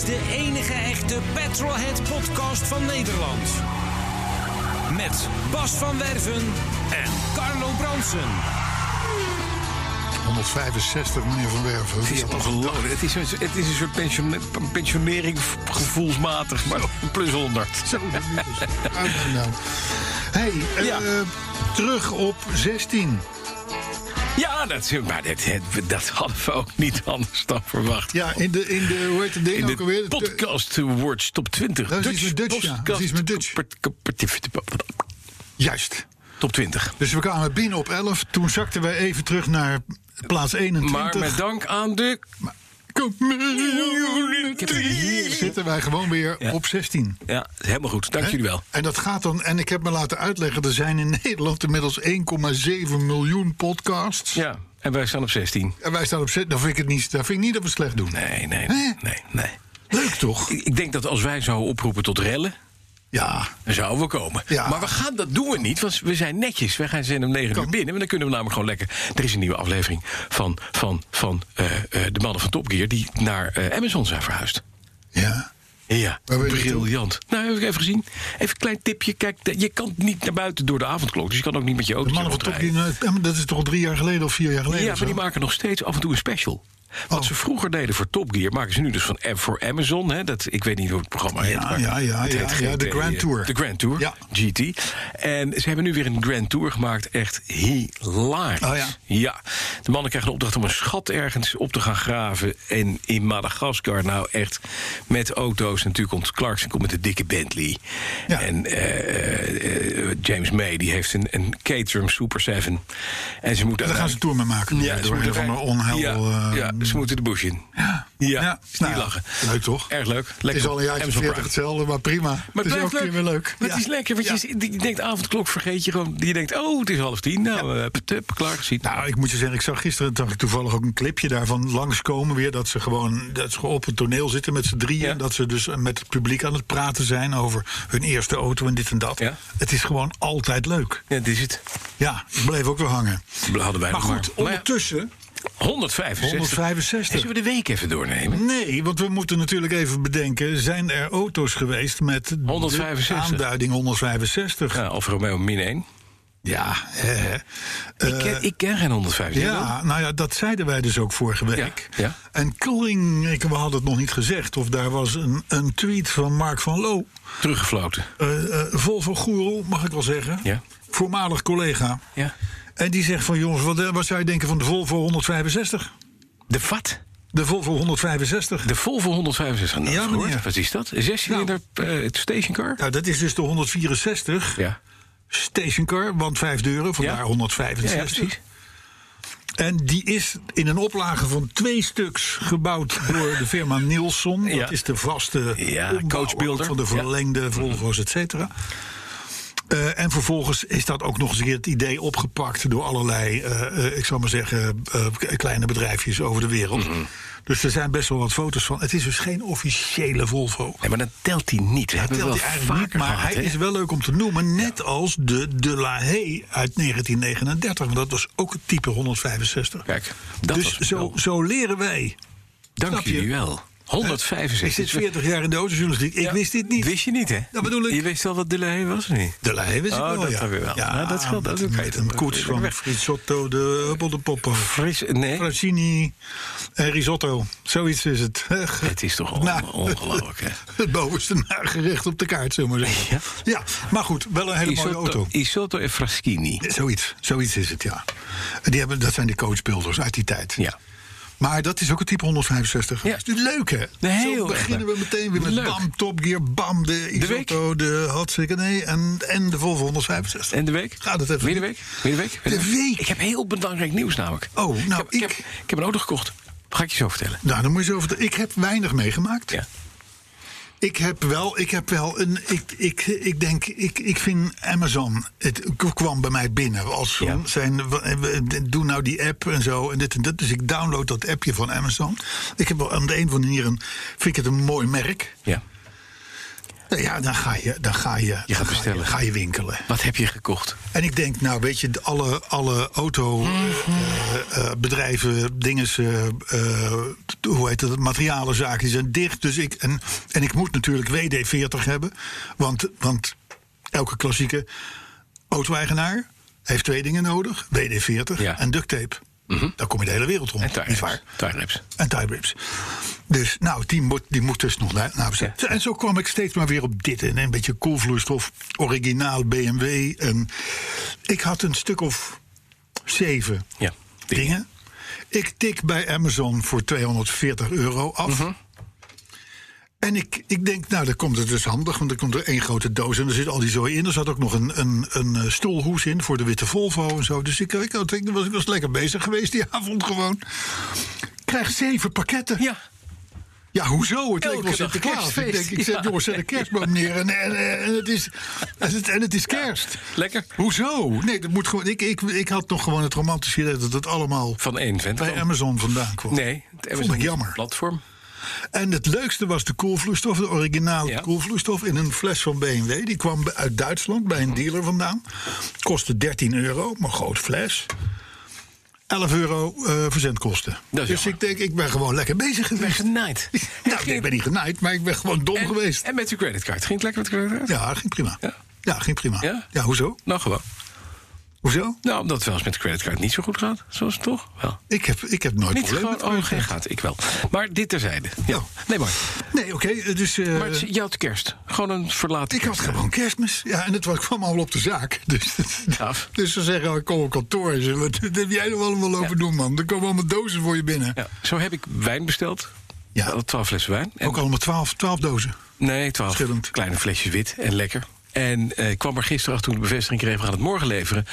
Is de enige echte Petrolhead podcast van Nederland. Met Bas van Werven en Carlo Bronsen. 165, meneer Van Werven. Het is, dat ongelooflijk. het, is een, het is een soort pensione- pensionering gevoelsmatig, maar plus 100. Zo, dat is het. Ah, nou, nou. Hey, eh, Ja. terug op 16. Ja, dat, maar dat, dat hadden we ook niet anders dan verwacht. Ja, in de, in de hoe heet het ding In ook de alweer? Podcast Awards top 20. Dat is met Dutch, ja. Dat is Dutch. Juist. Top 20. Dus we kwamen binnen op 11. Toen zakten wij even terug naar plaats 21. Maar met dank aan de Community zitten wij gewoon weer Ja. op 16. Ja, helemaal goed. Dank jullie wel. En dat gaat dan, en ik heb me laten uitleggen, er zijn in Nederland inmiddels 1,7 miljoen podcasts. Ja, en wij staan op 16. En wij staan op 16. Dan vind ik het niet, dan vind ik niet dat we slecht doen. Nee, nee, nee, nee. Leuk toch? Ik ik denk dat als wij zouden oproepen tot rellen, Ja. dan zouden we komen. Ja. Maar we gaan, dat doen we niet, want we zijn netjes. Wij gaan zijn om 9 Kan. uur binnen. Maar dan kunnen we namelijk gewoon lekker. Er is een nieuwe aflevering van, van, van eh, eh, de mannen van Top Gear die naar eh, Amazon zijn verhuisd. Ja. Ja, briljant. Nou, heb ik even gezien. Even een klein tipje. Kijk, je kan niet naar buiten door de avondklok. Dus je kan ook niet met je auto De mannen van Top. Gear, dat is toch al drie jaar geleden of vier jaar geleden? Ja, maar die maken nog steeds af en toe een special. Wat Oh. ze vroeger deden voor Top Gear, maken ze nu dus van voor Amazon. Hè, dat, ik weet niet hoe het programma heet. Ja, maar ja, ja, het ja, heet ja, de Grand eh, Tour. De Grand Tour, Ja. GT. En ze hebben nu weer een Grand Tour gemaakt. Echt hilarisch. Oh ja? Ja. De mannen krijgen de opdracht om een schat ergens op te gaan graven. En in Madagaskar, nou echt met auto's. Natuurlijk komt Clarkson komt met de dikke Bentley. Ja. En eh, eh, James May die heeft een, een Caterham Super 7. En ze moeten Daar gaan ze tour mee maken. ja, ze een moeten van rij- onheil. Ja, eh, ja, ze moeten de bush in. ja. Ja, Ja, is nou niet ja, lachen. leuk toch? Erg leuk. Het Lekker is al een jaartje Amazon 40 Prime. hetzelfde, maar prima. Maar het is het keer weer leuk. Maar Ja. het is lekker, want Ja. je, je denkt avondklok vergeet je gewoon. Je denkt, oh, het is half tien. Nou, eh, tup, klaar gezien. Nou, ik moet je zeggen, ik zag gisteren zag ik toevallig ook een clipje daarvan langskomen weer. Dat ze gewoon dat ze op het toneel zitten met z'n drieën. Ja. En dat ze dus met het publiek aan het praten zijn over hun eerste auto en dit en dat. Ja. Het is gewoon altijd leuk. ja, dit is het. Ja, ik bleef ook weer hangen. Hadden wij Maar nog goed, Maar ja, ondertussen 165. 165. En zullen we de week even doornemen? Nee, want we moeten natuurlijk even bedenken... zijn er auto's geweest met de 165? aanduiding 165? Ja, Ja, Alfa Romeo min 1. hè, hè. ik, Eh, ken, ik ken geen 150. Ja, nou ja, dat zeiden wij dus ook vorige week. Ja, ja. En ik, we hadden het nog niet gezegd... of daar was een, een tweet van Mark van Loo... Teruggefloten. eh, eh, Volvo Goerel, mag ik wel zeggen. Ja. Voormalig collega. Ja. En die zegt van, jongens, wat, eh, wat zou je denken van de Volvo 165? De wat? De Volvo 165. De Volvo 165. Nou, Ja, meneer. Wat is dat? Een zescilinder eh, stationcar? Nou, dat is dus de 164 Ja. stationcar, want 5 euro, vandaar Ja. 165. Ja. En die is in een oplage van twee stuks gebouwd door de firma Nilsson. Ja. Dat is de vaste Ja, coachbuilder. van de verlengde Volvo's, et cetera. Eh, en vervolgens is dat ook nog eens een keer het idee opgepakt door allerlei, eh, eh, ik zal maar zeggen, kleine bedrijfjes over de wereld. Mhm. Dus er zijn best wel wat foto's van. Het is dus geen officiële Volvo. Nee, maar dan telt hij niet. Dat telt hij eigenlijk niet, maar hij is wel leuk om te noemen. Net als de De La Haye uit 1939. Want dat was ook het type 165. Kijk, dat dus was zo, zo leren wij. Dank jullie wel. 165. Ik zit 40 jaar in de autojournalistiek. Ik Ja, wist dit niet. Wist je niet, hè? Dat bedoel ik. Je wist al wat de Lei was, of niet? De La Haye wist ik Oh, wel, dat ja. weer wel. Ja, Nou, dat scheelt. Dat is met, met een koets van. Frisotto, de Hubbel de Poppen. Fris, nee. Francini en risotto. Zoiets is het. Het is toch on- Nou, ongelooflijk, hè? Het bovenste nagerecht op de kaart, zullen we maar zeggen. Ja. maar goed, wel een hele mooie auto. Isotto, Isotto en Fraschini. Zoiets, zoiets is het, ja. Die hebben, dat zijn de coachbuilders uit die tijd. Ja. Maar dat is ook een type 165. Ja. Dat is leuk, hè? Nee, heel Zo beginnen we meteen weer met Leuk. bam, Top Gear, bam, de Isoto, de, Hartstikke nee en, en de Volvo 165. En de week? Ga dat even Weer de week? Weer de week? De? Ik heb heel belangrijk nieuws namelijk. Oh, nou, ik, heb, ik, ik- heb, ik heb een auto gekocht. Ga ik je zo vertellen. Nou, dan moet je zo over. Ik heb weinig meegemaakt. Ja. Ik heb wel, ik heb wel een. Ik, ik, ik denk, ik, ik vind Amazon. Het kwam bij mij binnen. Als Ja. zijn. Doe nou die app en zo. En dit en dat. Dus ik download dat appje van Amazon. Ik heb wel aan de een of andere manier een. Vind ik het een mooi merk. ja. Nou Ja, dan ga je, dan ga je, Je dan gaat ga bestellen. ga je winkelen. Wat heb je gekocht? En ik denk, nou weet je, alle, alle autobedrijven, dingen, eh, eh, hoe heet het, materialenzaken die zijn dicht. Dus ik, en, en ik moet natuurlijk WD-40 hebben. Want, want elke klassieke auto-eigenaar heeft twee dingen nodig. WD-40 Ja. en duct tape. Daar kom je de hele wereld rond, En niet tires. waar? Tires. En tie rips. Dus nou, die moet, die moet dus nog naar. Nou, Ja. En zo kwam ik steeds maar weer op dit. En een beetje koelvloeistof, originaal BMW. En ik had een stuk of zeven Ja. dingen. Ik tik bij Amazon voor 240 euro af. Mhm. En ik, ik denk, nou, dan komt het dus handig, want er komt er één grote doos en er zit al die zooi in. Er zat ook nog een, een, een eh, stoelhoes in voor de witte Volvo en zo. Dus ik, ik, had- ik, was, ik was lekker bezig geweest die avond gewoon. Ik krijg zeven pakketten. Ja. Ja, hoezo? Het leek Elke wel dag Sinterklaas. Ik, denk, ik zeg, Ja. jongens, zet een kerstboom neer en, en, en, het, is, en, het, en het is kerst. Lekker. Hoezo? Nee, dat moet gewoon. Ik, ik, ik had nog gewoon het romantische idee dat het allemaal Van één vent. bij Amazon vandaan kwam. Nee, het Vond Amazon ik jammer. platform. En het leukste was de koelvloeistof, de originale Ja. koelvloeistof in een fles van BMW. Die kwam uit Duitsland bij een dealer vandaan. Kostte 13 euro, maar groot fles. 11 euro eh, verzendkosten. Dus jammer. ik denk, ik ben gewoon lekker bezig Ik ben geweest. genaaid. Nou, nee, ik ben niet genaaid, maar ik ben gewoon dom en, geweest. En met uw creditcard. Ging het lekker met de creditcard? Ja, ging prima. Ja. Ja, ging prima. Ja? Ja, hoezo? Nou, gewoon. Hoezo? Nou, omdat het wel eens met de creditcard niet zo goed gaat. Zoals het toch? Wel. Ik heb, ik heb nooit Niet problemen met oh, geen gaat. Ik wel. Maar dit terzijde. Ja. Oh. Nee, maar. Nee, oké, dus... eh, Maar het, je had kerst. Gewoon een verlaten ik had gewoon kerstmis. Ja, en het was, kwam allemaal op de zaak. Dus, Gaaf. dus ze zeggen, oh, ik kom op kantoor. Ze, wat, heb jij er allemaal over Ja. doen, man? Er komen allemaal dozen voor je binnen. Ja. Zo heb ik wijn besteld. Ja. Ja. Twaalf flessen wijn. En- Ook allemaal twaalf, twaalf dozen. Nee, twaalf Verschillend. kleine flesjes wit en lekker. En eh, ik kwam er gisteren achter toen de bevestiging kreeg... we gaan het morgen leveren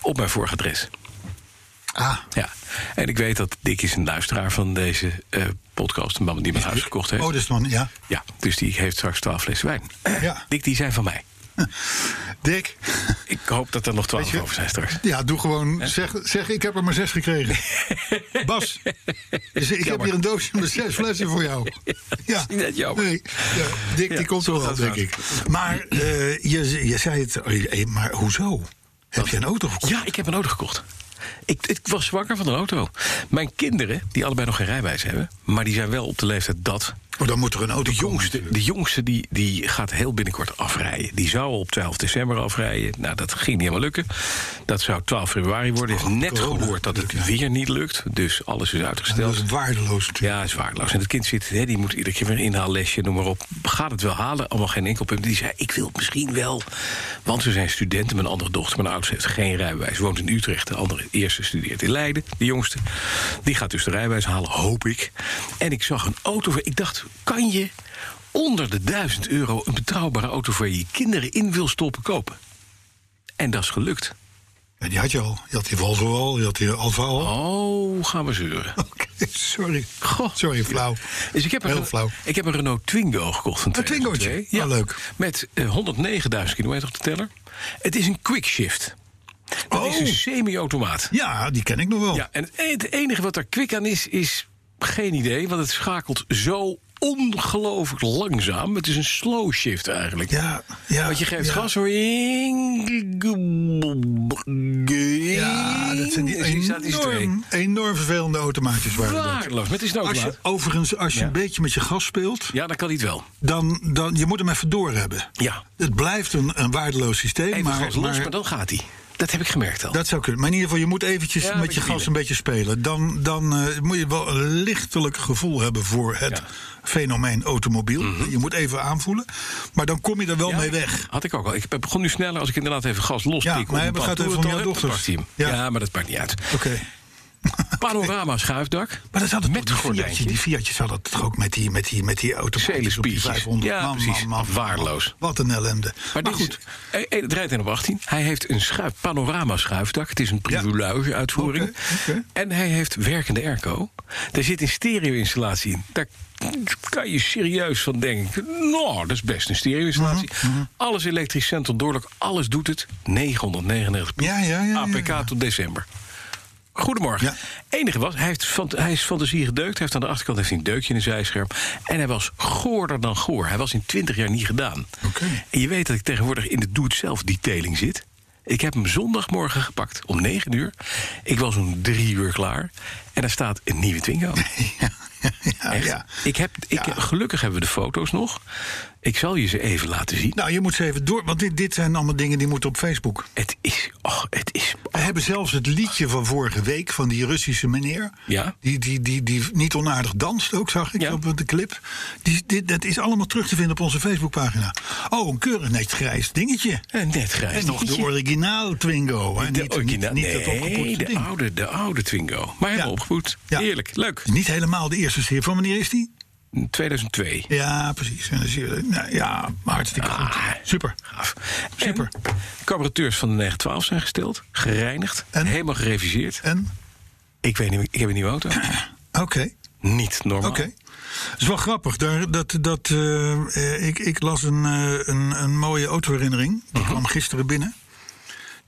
op mijn vorige adres. Ah, Ja. En ik weet dat Dick is een luisteraar van deze eh, podcast. Een man die mijn huis gekocht heeft. oh, dus man, ja. Ja, dus die heeft straks twaalf flessen wijn. Ja. Dick, die zijn van mij. Dick, Ik hoop dat er nog twaalf over zijn straks. ja, doe gewoon, zeg, zeg, ik heb er maar zes gekregen. Bas, dus ik heb hier een doosje met zes flessen voor jou. Ja, net jammer. Nee, ja, Dick, Ja, die komt wel, denk ik. Maar eh, je, je zei het, eh, maar hoezo? Heb je een auto gekocht? Ja, ik heb een auto gekocht. Ik, ik was zwanger van een auto. Mijn kinderen, die allebei nog geen rijbewijs hebben... maar die zijn wel op de leeftijd dat... Oh, dan moet er een auto De jongste, de jongste die, die gaat heel binnenkort afrijden. Die zou op 12 december afrijden. Nou, dat ging niet helemaal lukken. Dat zou 12 februari worden. Heeft Oh, net corona. gehoord dat het weer niet lukt. Dus alles is Dat uitgesteld. is waardeloos natuurlijk. Ja, is waardeloos. En het kind zit, hè, die moet iedere keer weer een inhaallesje, noem maar op. Gaat het wel halen? Allemaal geen enkel punt. Die zei, ik wil het misschien wel. Want ze zijn studenten. Mijn andere dochter, mijn oudste, heeft geen rijbewijs. Woont in Utrecht. De andere eerste studeert in Leiden. De jongste. Die gaat dus de rijbewijs halen, hoop ik. En ik zag een auto. Ik dacht, kan je onder de 1000 euro... een betrouwbare auto voor je kinderen in wil stoppen kopen? En dat is gelukt. Ja, die had je al. Je had die Volvo al, je had die Alfa al. Oh, gaan we zeuren. Oké, sorry. Goh. Sorry, flauw. Dus ik heb, Heel een, flauw. ik heb een Renault Twingo gekocht van Een Twingootje? 2002. Ja, Oh, leuk. Met eh, 109.000 kilometer op de teller. Het is een quick shift. Dat Oh. is een semi-automaat. Ja, die ken ik nog wel. Ja, en het het enige wat er quick aan is, is geen idee. Want het schakelt zo ongelooflijk langzaam. Het is een slow shift eigenlijk. Ja, ja, Want je geeft ja. gas hoor. Ja, dat zijn die enorm, enorm vervelende automaatjes. Waardeloos, met die Als je, overigens, als je Ja. een beetje met je gas speelt, Ja, dan kan hij het wel. dan, dan je moet hem even door hebben. Ja. Het blijft een, een waardeloos systeem, Even maar, gas los, maar maar dan gaat hij. Dat heb ik gemerkt al. dat zou kunnen. Maar in ieder geval, je moet eventjes Ja, met je gas een beetje spelen. Dan, dan eh, moet je wel een lichtelijk gevoel hebben voor het Ja. Mhm. fenomeen automobiel. Je moet even aanvoelen, maar dan kom je er wel Ja, mee weg. Had ik ook al. Ik begon nu sneller als ik inderdaad even gas lospik. Ja, maar het gaat om jouw dochters. Ja. Ja. maar dat maakt niet uit. Oké. Panorama schuifdak. Maar dat had het met gordijntje. Die Fiatjes hadden het toch ook met die, met die, met die automatische op die Zelenspiertjes. 500. Ja, Man, precies. man. Waardeloos. Wat een ellende. Maar, Maar, goed, Is, eh, eh, het rijdt in op 18. Hij heeft een schuif, panorama schuifdak. Het is een privilege uitvoering. En hij heeft werkende airco. Daar zit een stereo-installatie in. Daar kan je serieus van denken. Nou, dat is best een stereo-installatie. Mhm, Alles elektrisch centrum doorlijk. Alles doet het. 999 Ja, ja, ja, ja, APK ja. tot december. Goedemorgen. Ja. Enige was, hij, heeft, van- hij is fantasie gedeukt. Hij heeft aan de achterkant heeft een deukje in de zijscherm. En hij was goorder dan goor. Hij was in 20 jaar niet gedaan. Oké. En je weet dat ik tegenwoordig in de doe-het-zelf detailing zit. Ik heb hem zondagmorgen gepakt om 9 uur. Ik was om 3 uur klaar. En daar staat een nieuwe Twingo. ja, Echt. ja. Ik heb, ik, Ja. Gelukkig hebben we de foto's nog. Ik zal je ze even laten zien. Nou, je moet ze even door, want dit, dit zijn allemaal dingen die moeten op Facebook. Het is... Oh, het is We hebben zelfs het liedje van vorige week van die Russische meneer. Ja. Die, die, die, die niet onaardig danst ook, zag ik Ja. op de clip. Die, dit, dat is allemaal terug te vinden op onze Facebookpagina. Oh, een keurig net grijs dingetje. een net grijs En nog de originaal Twingo. Hè? De niet, originaal- niet, niet nee, de ding. oude, de oude Twingo. Maar helemaal Ja. opgevoed. Ja. Heerlijk, leuk. Niet helemaal de eerste serie. Van wanneer is die? 2002. Ja, precies. En dan zie je, nou, ja, hartstikke Ah. goed. Super. Gaaf. Super. En carburateurs van de 912 zijn gesteld, gereinigd, En? helemaal gereviseerd. En? Ik weet niet, ik heb een nieuwe auto. Oké. niet normaal. Oké. Het is wel grappig. Daar, dat, dat, eh, eh, ik, ik las een, eh, een, een mooie autoherinnering. Die kwam gisteren binnen.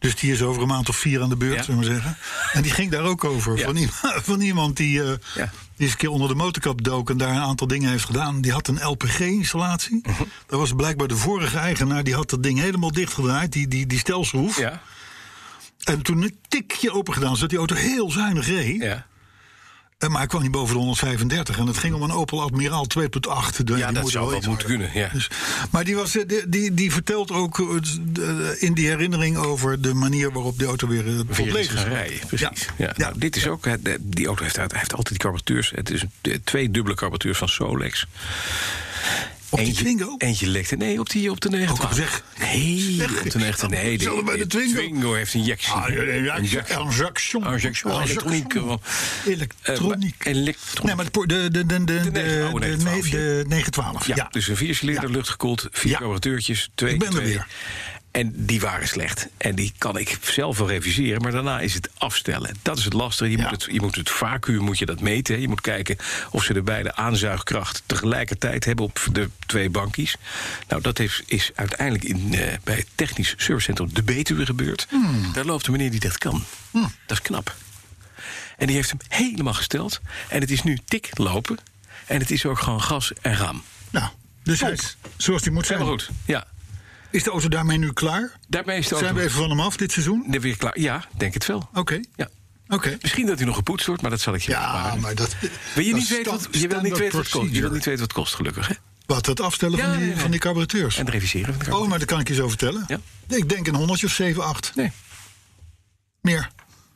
Dus die is over een maand of vier aan de beurt, Ja. zullen we maar zeggen. En die ging daar ook over. Ja. Van, iemand, van iemand die, eh, Ja. die eens een keer onder de motorkap dook... en daar een aantal dingen heeft gedaan. Die had een LPG-installatie. Mhm. Dat was blijkbaar de vorige eigenaar. Die had dat ding helemaal dichtgedraaid, die, die, die stelschroef. Ja, En toen een tikje open gedaan, zodat die auto heel zuinig reed. ja. Eh, Maar hij kwam niet boven de 135. En het ging om een Opel Admiraal 2.8. Die ja dat zou wel moeten kunnen. Ja. Dus, maar die, was, eh, die, die, die vertelt ook eh, in die herinnering over de manier waarop de auto weer tot leven is rijden, precies. Ja. Ja. Nou, dit is ook, die auto heeft, heeft altijd die carburateurs. Het is twee dubbele carburateurs van Solex. Op die eentje, Twingo? Eentje lekte. Nee, op, die, op de 912. Ook zeg. Nee, Zeg. op de 912. Nee, we bij de Twingo? heeft een injectie. Ah, Injectie. injection. Injection, elektroniek. Injection. eh, Elektroniek. Nee, maar de, de, de, de, de, de, negen- oh, de, 912, de 912. Ja, dus een viercilinder, luchtgekoeld, vier Ja. carburateurtjes, twee Ik ben er weer. En die waren slecht. En die kan ik zelf wel reviseren, maar daarna is het afstellen. Dat is het lastige. Je, Ja. moet, het, je moet het vacuüm moet je dat meten. Je moet kijken of ze de beide aanzuigkracht tegelijkertijd hebben op de twee bankies. Nou, dat heeft, is uiteindelijk in, eh, bij het technisch servicecentrum De Betuwe gebeurd. Hmm. Daar loopt een meneer die dat kan. Dat is knap. En die heeft hem helemaal gesteld. En het is nu tik lopen. En het is ook gewoon gas en raam. Nou, dus hij is zoals die moet zijn. Helemaal goed. Ja. Is de auto daarmee nu klaar? Daarmee is de Zijn auto we even van hem af dit seizoen? er weer klaar. Ja, denk het wel. Oké. Ja. Oké. Misschien dat hij nog gepoetst wordt, maar dat zal ik je Ja, besparen. maar dat. Wil je, dat niet weten wat, je wil niet weten wat het kost. Je procedure. wil niet weten wat het kost, gelukkig. Hè? Wat, het afstellen Ja, van, die, nee, nee. van die carburateurs? En het reviseren van de Oh, maar dat kan ik je zo vertellen. Ja. Ik denk een honderdje of 7, 8. Nee. Meer.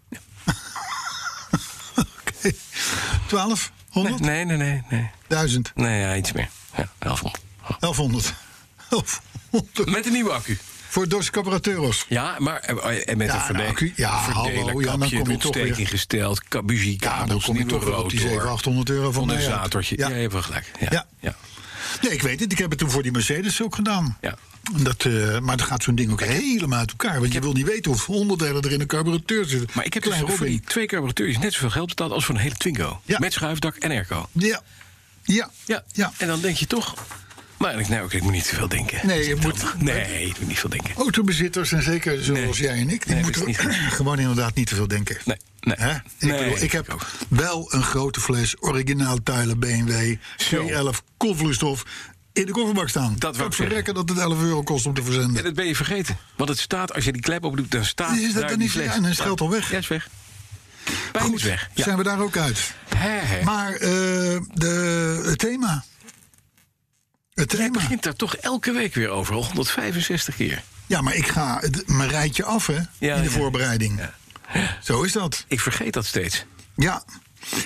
Oké. 12? 100? Nee, nee, nee, nee. 1000? Nee, ja, iets meer. Ja, 1100. 1100. 1100. Met een nieuwe accu. Voor Dos Carburateuros. Ja, maar eh, en met Ja, een verde een accu. Ja, hallo, ja, dan kom je toch weer- gesteld, ka- bugiekabels, Ja, nieuwe op die rotor, 700, 800 euro van condensatortje. Ja. Ja. je hebt wel gelijk. Ja. Ja. Nee, ik weet het. Ik heb het toen voor die Mercedes ook gedaan. Ja. Dat, eh, maar dan gaat zo'n ding ook helemaal uit elkaar. Want je wil niet weten hoeveel onderdelen er in een carburateur zitten. Maar ik heb dus voor die twee carburateurs net zoveel geld betaald als voor een hele Twingo. Ja. Met schuifdak en airco. Ja. Ja. Ja. Ja. En dan denk je toch... Maar ik, nou, oké, ik moet niet te veel denken. Nee, is je moet-. Nee, ik moet niet veel denken. Autobezitters, en zeker zoals Nee. jij en ik, die Nee, moeten niet gewoon inderdaad niet te veel denken. Nee, nee. Hè? Ik, Nee, bedoel, ik heb ook. wel een grote fles originaal Tuilen BMW Zo. C11 koolvloeistof in de kofferbak staan. Dat wou verrekken dat het 11 euro kost om te verzenden. En dat ben je vergeten. Want het staat, als je die klep open doet, dan staat Is dat dan niet- fles. ja, en dan is het geld al weg. Ja, is weg. Pijn Goed, is weg. Ja. zijn we daar ook uit. Hè. Maar eh, de, het thema. Het Jij begint daar toch elke week weer over, al 165 keer. Ja, maar ik ga het, mijn rijtje af hè, Ja, in de ja. voorbereiding. Ja. Zo is dat. Ik vergeet dat steeds. Ja,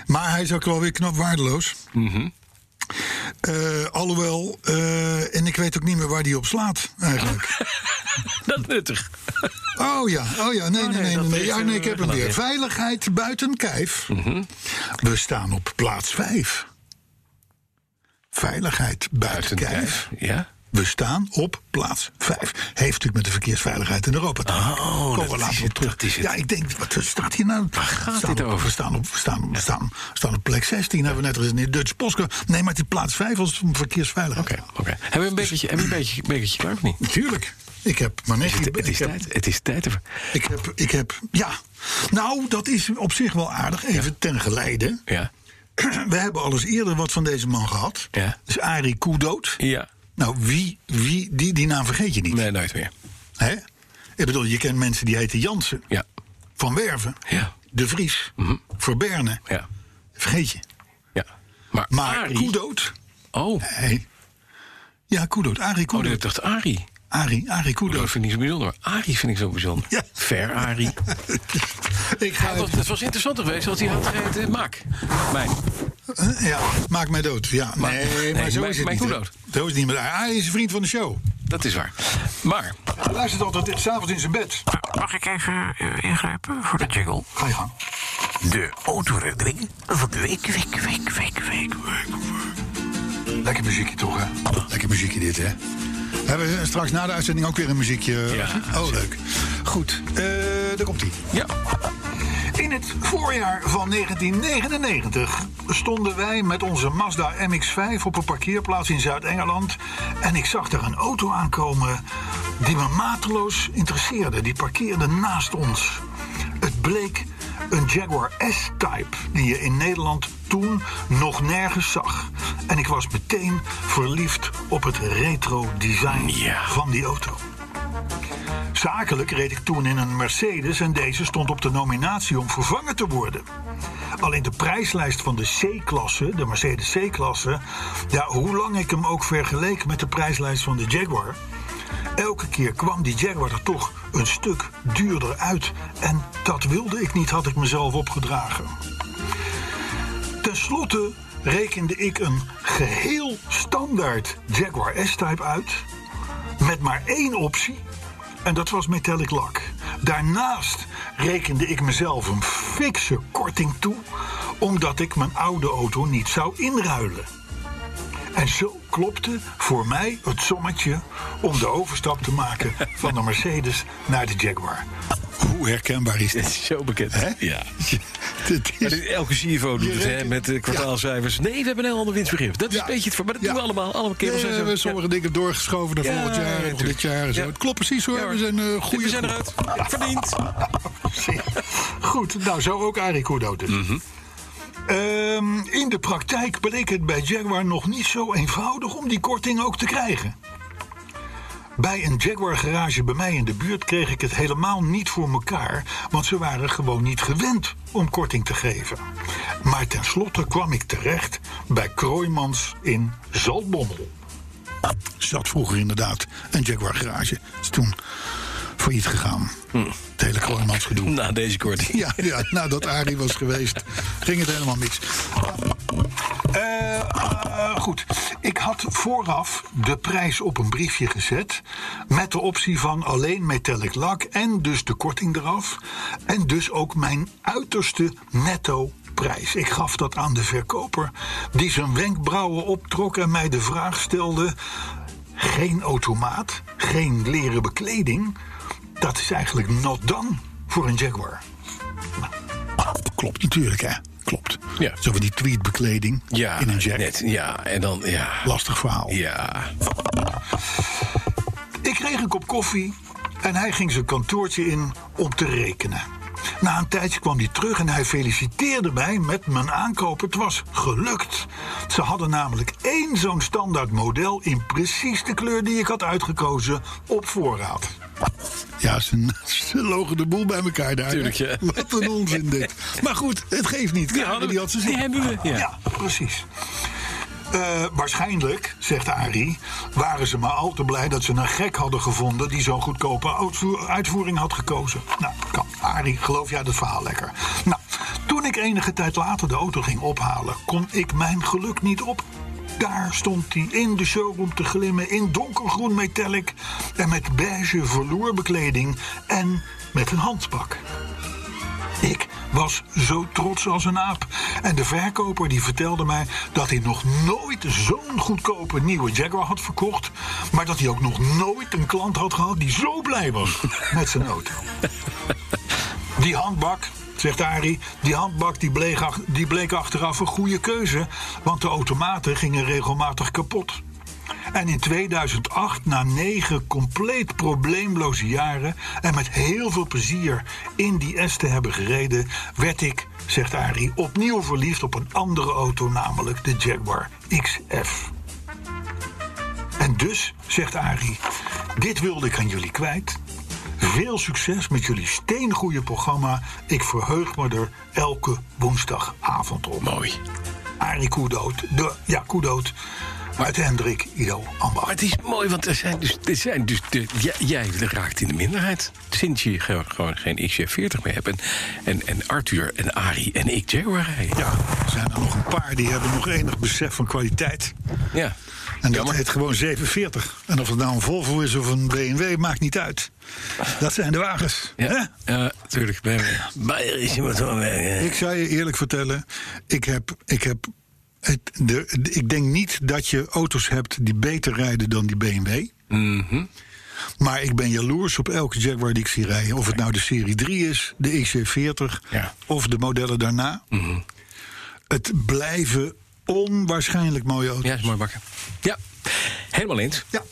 maar hij is ook wel weer knap waardeloos. Mhm. Eh, alhoewel, eh, en ik weet ook niet meer waar die op slaat, eigenlijk. Dat nuttig. Oh ja, oh ja, nee, nee, nee, nee. nee, Ja, nee ik heb hem weer. Veiligheid buiten kijf. Mhm. We staan op plaats 5. Veiligheid buiten, kijf. Ja? We staan op plaats 5. Heeft natuurlijk met de verkeersveiligheid in Europa te maken. Oh, Komen we later het, op terug. het. Ja, ik denk, wat staat hier nou? Waar gaat dit over? We staan op, we staan, we staan, we staan op plek 16. Hebben we net gezien in de Dutch Postcode. Nee, maar die plaats 5 als het om verkeersveiligheid Oké, oké. Hebben we een hebben we een bekertje klaar of niet? Natuurlijk. Ik heb maar net... Het, is heb- tijd. Het is tijd. Ik heb, ik heb, ja. Nou, dat is op zich wel aardig. Even ten geleide. Ja. We hebben al eens eerder wat van deze man gehad. Ja. Dus Arie Koedood. Ja. Nou, wie, wie, die, die naam vergeet je niet. Nee, nooit meer. Hè? Ik bedoel, je kent mensen die heten Jansen, Ja. Van Werven, Ja. De Vries, Verberne. Ja. Vergeet je. Ja. Maar, Maar Arie... Koedood. Oh. Nee. Ja, Koedood. Arie Oh, Koedood. ik dacht Arie. Arie, Arie Dat Koedood. vind ik zo bijzonder. Maar Arie vind ik zo bijzonder. Ja. Ver Arie. Ik ga Het was, het was interessant geweest als hij had geheten Maak. Mijn. Eh, Ja, maak mij dood. Ja, Maar- nee, maar nee, zo mijn- is het niet. Koedood. Zo is het niet meer. Arie is een vriend van de show. Dat is waar. Maar, Hij luistert altijd s'avonds in zijn bed. Mag ik even eh, ingrijpen voor de jingle? Ga je gang. De autoherinnering van de week, week, week, week, week. Lekker muziekje toch, hè? Lekker muziekje dit, hè? Hebben we straks na de uitzending ook weer een muziekje? Ja, oh, leuk. Goed, eh daar komt-ie. ja. In het voorjaar van 1999 stonden wij met onze Mazda MX-5 op een parkeerplaats in Zuid-Engeland. En ik zag daar een auto aankomen die me mateloos interesseerde. Die parkeerde naast ons. Het bleek een Jaguar S-Type die je in Nederland toen nog nergens zag. En ik was meteen verliefd op het retro design Ja. van die auto. Zakelijk reed ik toen in een Mercedes en deze stond op de nominatie om vervangen te worden. Alleen de prijslijst van de C-klasse, de Mercedes C-klasse, ja, hoe lang ik hem ook vergeleek met de prijslijst van de Jaguar, elke keer kwam die Jaguar er toch een stuk duurder uit. En dat wilde ik niet, had ik mezelf opgedragen. Ten slotte rekende ik een geheel standaard Jaguar S-Type uit. Met maar één optie. En dat was metallic lak. Daarnaast rekende ik mezelf een fikse korting toe. Omdat ik mijn oude auto niet zou inruilen. En zo klopte voor mij het sommetje om de overstap te maken van de Mercedes naar de Jaguar. Hoe herkenbaar is Het dit? is zo bekend. Hè? Ja. Is- elke CFO doet Je het, hè, met de kwartaalcijfers. Nee, we hebben een heel ander winstbegrip. Dat is Ja. een beetje het voor. Maar dat Ja. doen we allemaal. Allemaal Nee, zijn we zo. hebben sommige dingen doorgeschoven naar Ja, volgend jaar, of dit jaar en zo. Ja. Het klopt precies hoor. We zijn een goede We zijn eruit. Verdiend. Goed, nou zo ook Arie Koedood dus. Ehm, in de praktijk bleek het bij Jaguar nog niet zo eenvoudig om die korting ook te krijgen. Bij een Jaguar garage bij mij in de buurt kreeg ik het helemaal niet voor mekaar, want ze waren gewoon niet gewend om korting te geven. Maar tenslotte kwam ik terecht bij Kroijmans in Zaltbommel. Zat vroeger inderdaad een Jaguar garage. Toen failliet gegaan. Het hele Kroijmans gedoe. Na deze korting. Ja, ja, nadat Arie was geweest, ging het helemaal mis. Eh, eh, goed, ik had vooraf de prijs op een briefje gezet. Met de optie van alleen metallic lak en dus de korting eraf. En dus ook mijn uiterste netto prijs. Ik gaf dat aan de verkoper, die zijn wenkbrauwen optrok en mij de vraag stelde: geen automaat, geen leren bekleding. Dat is eigenlijk not done voor een Jaguar. Nou, klopt natuurlijk, hè? Klopt. Ja. Zo van die tweetbekleding Ja, in een jack. net. Ja, en dan, ja. Lastig verhaal. Ja. Ik kreeg een kop koffie en hij ging zijn kantoortje in om te rekenen. Na een tijdje kwam hij terug en hij feliciteerde mij met mijn aankoop. Het was gelukt. Ze hadden namelijk één zo'n standaard model in precies de kleur die ik had uitgekozen op voorraad. Ja, ze, ze logen de boel bij elkaar daar. Tuurlijk, ja. Wat een onzin dit. Maar goed, het geeft niet. Die, hadden, die had ze die hebben we. Ja. Ja, precies. Eh, waarschijnlijk, zegt Arie, waren ze maar al te blij dat ze een gek hadden gevonden die zo'n goedkope uitvoer- uitvoering had gekozen. Nou, kan. Arie, geloof jij dat verhaal lekker? Nou, toen ik enige tijd later de auto ging ophalen, kon ik mijn geluk niet op. Daar stond hij in de showroom te glimmen in donkergroen metallic en met beige vloerbekleding en met een handbak. Ik was zo trots als een aap. En de verkoper die vertelde mij dat hij nog nooit zo'n goedkope nieuwe Jaguar had verkocht. Maar dat hij ook nog nooit een klant had gehad die zo blij was met zijn auto. Die handbak, zegt Arie, die handbak die bleek, die bleek achteraf een goede keuze. Want de automaten gingen regelmatig kapot. En in 2008, na negen compleet probleemloze jaren en met heel veel plezier in die S te hebben gereden, werd ik, zegt Arie, opnieuw verliefd op een andere auto, namelijk de Jaguar XF. En dus, zegt Arie, dit wilde ik aan jullie kwijt. Veel succes met jullie steengoede programma. Ik verheug me er elke woensdagavond op. Mooi. Arie Koedoot, de, ja, Koedoot, uit Hendrik Ido Ambacht. Maar het is mooi, want er zijn dus, er zijn dus de, jij, jij raakt in de minderheid. Sinds je ge- gewoon geen XJ40 meer hebt. En, en, en Arthur en Arie en ik Jaguar rijden. Ja, er zijn er nog een paar die hebben nog enig besef van kwaliteit. Ja. En dat heet gewoon 740. En of het nou een Volvo is of een BMW, maakt niet uit. Dat zijn de wagens. Ja, natuurlijk. Is iemand van werken. Ik zou je eerlijk vertellen, ik heb. Ik heb het, de, de- ik denk niet dat je auto's hebt die beter rijden dan die BMW. Mhm. Maar ik ben jaloers op elke Jaguar die ik zie rijden. Of het nou de Serie 3 is, de XC40 Ja. of de modellen daarna. Mhm. Het blijven onwaarschijnlijk mooie auto's. Ja, is mooi bakken. Ja, helemaal eens. Ja.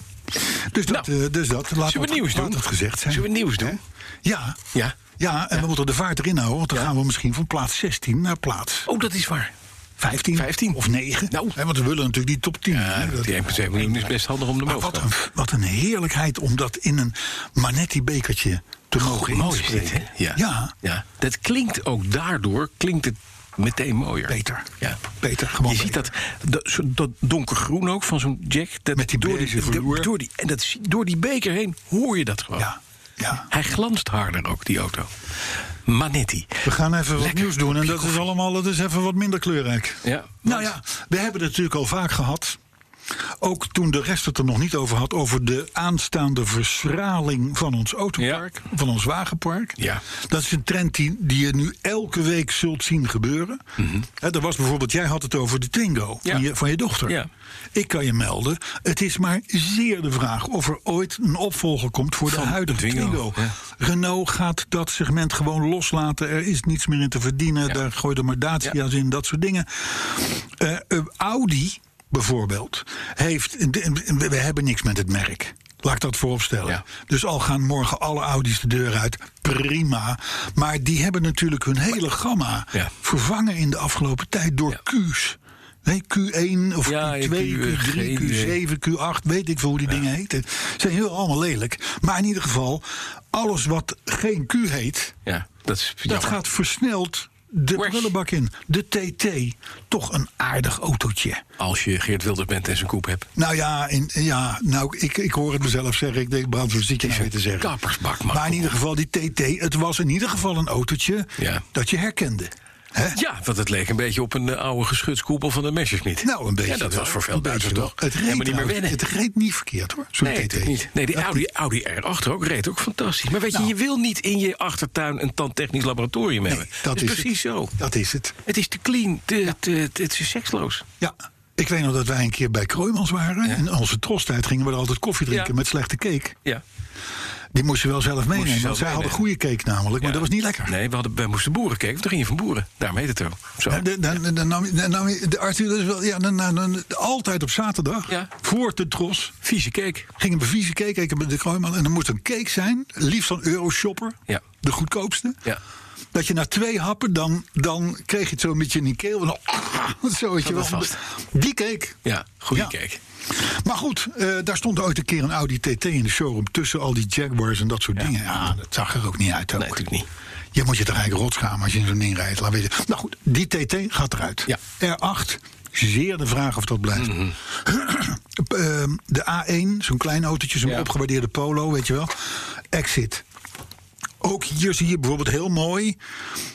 Dus dat, Nou, eh, dus dat. Laat zullen we nieuws doen? het gezegd zijn. Zullen we nieuws doen? Ja. Ja. Ja, en we moeten de vaart erin houden. Want dan Ja. gaan we misschien van plaats 16 naar plaats Oh, dat is waar. 15. 15. Of 9. Nou. Hè, want we willen natuurlijk die top 10. Ja, dat- die 1,7 miljoen is best handig om de mogen wat een, wat een heerlijkheid om dat in een Manetti-bekertje te mogen Mooi is dit, inspreken. hè? Ja. ja, ja. Dat klinkt ook daardoor, klinkt het meteen mooier. beter. Ja. Beter, gewoon Je ziet dat, dat, donkergroen ook van zo'n jack. Dat Met die door die, door die, En dat, door die beker heen hoor je dat gewoon. Ja, ja. Hij glanst harder ook, die auto. Manetti. We gaan even wat Lekker nieuws doen. En dat is allemaal dat is even wat minder kleurrijk. Ja, Nou ja, we hebben het natuurlijk al vaak gehad. Ook toen de rest het er nog niet over had, over de aanstaande verschraling van ons autopark, van ons wagenpark. Ja. Dat is een trend die, die je nu elke week zult zien gebeuren. Hè, er was bijvoorbeeld, jij had het over de Twingo. Ja. van, je, van je dochter. Ja. Ik kan je melden, het is maar zeer de vraag of er ooit een opvolger komt voor Van de huidige de Twingo, Twingo. ja. Renault gaat dat segment gewoon loslaten. Er is niets meer in te verdienen. Daar gooi er maar Dacia's in, dat soort dingen. Eh, eh, Audi bijvoorbeeld heeft. We hebben niks met het merk. Laat ik dat vooropstellen. Ja. Dus al gaan morgen alle Audi's de deur uit, prima. Maar die hebben natuurlijk hun hele gamma Ja. vervangen in de afgelopen tijd door Ja. Q's. Nee, Q1 of Ja, Q2, Q, Q3, geen idee. Q7, Q8, weet ik veel hoe die dingen heten. Zijn heel allemaal lelijk. Maar in ieder geval, alles wat geen Q heet, Ja, dat is dat jammer. gaat versneld de prullenbak in. De TT, toch een aardig autootje. Als je Geert Wilders bent en zijn koep hebt. Nou ja, in, ja nou, ik, ik hoor het mezelf zeggen. Ik denk, Brand, wat zit je nou weer te zeggen? kappersbak, man. Maar in ieder geval, die TT, het was in ieder geval een autootje Ja. dat je herkende. Ja, want het leek een beetje op een eh, oude geschutskoepel van de Messerschmitt. Nou, een beetje. Ja, dat wel. was voor veel Duitsers toch Het reed, niet meer wennen. Het reed niet verkeerd hoor, Nee, TT. niet. Nee, die Audi, Audi R8 ook reed ook fantastisch. Maar weet Nou. je, je wil niet in je achtertuin een tandtechnisch laboratorium hebben. dat is is precies het. zo. Dat is het. Het is te clean, te, te, te- het is seksloos. Ja. Ik weet nog dat wij een keer bij Kroijmans waren. In onze trostijd gingen we er altijd koffie drinken Ja. met slechte cake. Ja. Die moest je wel zelf meenemen. zelf want zij hadden meenemen. goede cake namelijk, maar Ja. dat was niet lekker. Nee, we, hadden, we moesten boeren kijken. Toen ging je van boeren. Daarom heet het ook. Zo. Ja, Dan, dan, dan nam je, dan nam je- de Arthur, wel, ja, dan, dan, dan- altijd op zaterdag, Ja. voor de tros, Vieze cake. gingen we vieze cake eten bij de Kroijman. En dan moest een cake zijn, liefst van Euroshopper, Ja. de goedkoopste. Ja. Dat je na twee happen, dan, dan kreeg je het zo een beetje in die keel. En dan, zo weet je wel. Die cake. Ja, goede Ja. cake. Maar goed, eh, daar stond ooit een keer een Audi TT in de showroom... tussen al die Jaguars en dat soort dingen. Ja, dat zag er ook niet uit. Ook. Nee, natuurlijk niet. Je moet je toch eigenlijk rotschamen als je in zo'n ding rijdt. Laat weten. Nou goed, die TT gaat eruit. Ja. R8, zeer de vraag of dat blijft. Mhm. Ehm, de A1, zo'n klein autootje, zo'n Ja. opgewaardeerde Polo, weet je wel. Exit. Ook hier zie je bijvoorbeeld heel mooi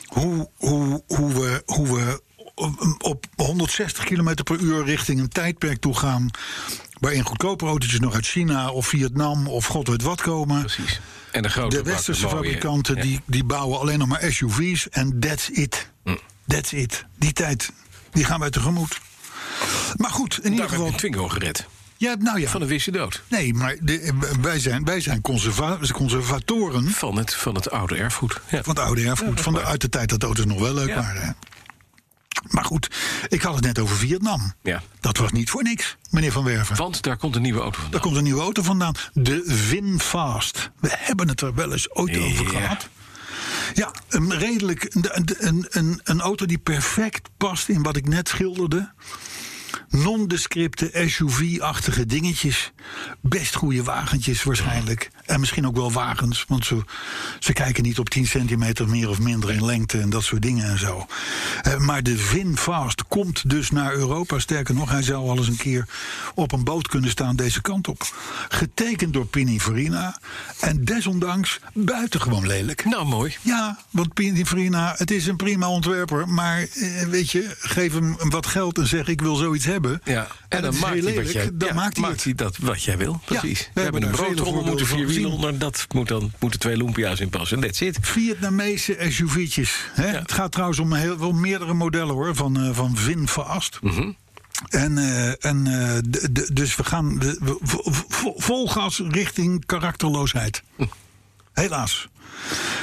hoe, hoe, hoe we, hoe we op- op 160 km per uur richting een tijdperk toe gaan. waarin goedkope autootjes nog uit China of Vietnam of god weet wat komen. Precies. En de grote De westerse fabrikanten ja. die, die bouwen alleen nog maar SUV's en that's it. Hm. That's it. Die tijd, die gaan wij tegemoet. Maar goed, in ieder geval. Twingo gered. Ja, nou ja. Van een wisse dood. Nee, maar de, wij zijn, wij zijn conserva- conservatoren Van het, van het oude erfgoed. Ja. van het oude erfgoed. Van de, uit de tijd dat de auto's nog wel leuk Ja. waren. Maar goed, ik had het net over Vietnam. Ja. Dat was niet voor niks, meneer Van Werven. Want daar komt een nieuwe auto vandaan. Daar komt een nieuwe auto vandaan. De VinFast. We hebben het er wel eens ooit over gehad. Ja, een redelijk. Een, een, een, een auto die perfect past in wat ik net schilderde. Nondescripte SUV-achtige dingetjes. Best goede wagentjes waarschijnlijk. En misschien ook wel wagens, want ze, ze kijken niet op 10 centimeter meer of minder in lengte en dat soort dingen en zo. Eh, maar de VinFast komt dus naar Europa. Sterker nog, hij zou al eens een keer op een boot kunnen staan deze kant op. Getekend door Pininfarina. En desondanks buitengewoon lelijk. Nou, mooi. Ja, want Pininfarina, het is een prima ontwerper. Maar eh, weet je, geef hem wat geld en zeg ik wil zoiets hebben. Ja. En, dan maakt hij wat jij, dan maakt hij dat wat jij wil. Precies. we we, hebben hebben een broodtrommel, moeten vier wielen onder. Dat moet dan, moeten twee Lumpia's in passen. That's it. Vietnamese SUV'tjes. Hè? Het gaat trouwens om heel, wel meerdere modellen hoor, van, eh van VinFast. Mhm. En, eh, en eh, dus we gaan de- we- vo- vo- vol gas richting karakterloosheid. Hm. Helaas.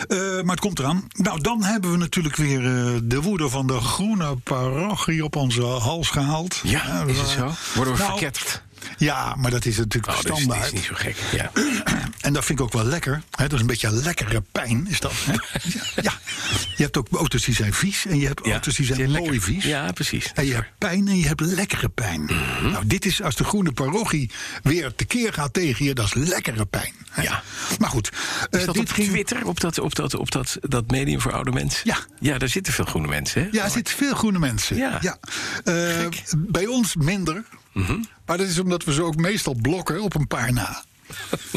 Eh, maar het komt eraan. Nou, dan hebben we natuurlijk weer eh, de woede van de groene parochie op onze hals gehaald. Ja, is het zo? Worden we Nou, verketterd? Ja, maar dat is natuurlijk Oh, dat standaard. dat is niet zo gek. Ja. En dat vind ik ook wel lekker. Hè? Dat is een beetje lekkere pijn, is dat. Hè? Ja, ja. Je hebt ook auto's die zijn vies en je hebt Ja, auto's die zijn die mooi lekker. vies. Ja, precies. En je hebt pijn en je hebt lekkere pijn. Mhm. Nou, dit is als de groene parochie weer tekeer gaat tegen je, dat is lekkere pijn. hè? Ja. Maar goed, Is eh, dat dit op ging. Twitter, op dat, op, dat, op dat, dat medium voor oude mensen? Ja. Ja, daar zitten veel groene mensen, hè? Ja, er zitten veel groene mensen. Ja. Eh, bij ons minder. Mhm. Maar dat is omdat we ze ook meestal blokken op een paar na.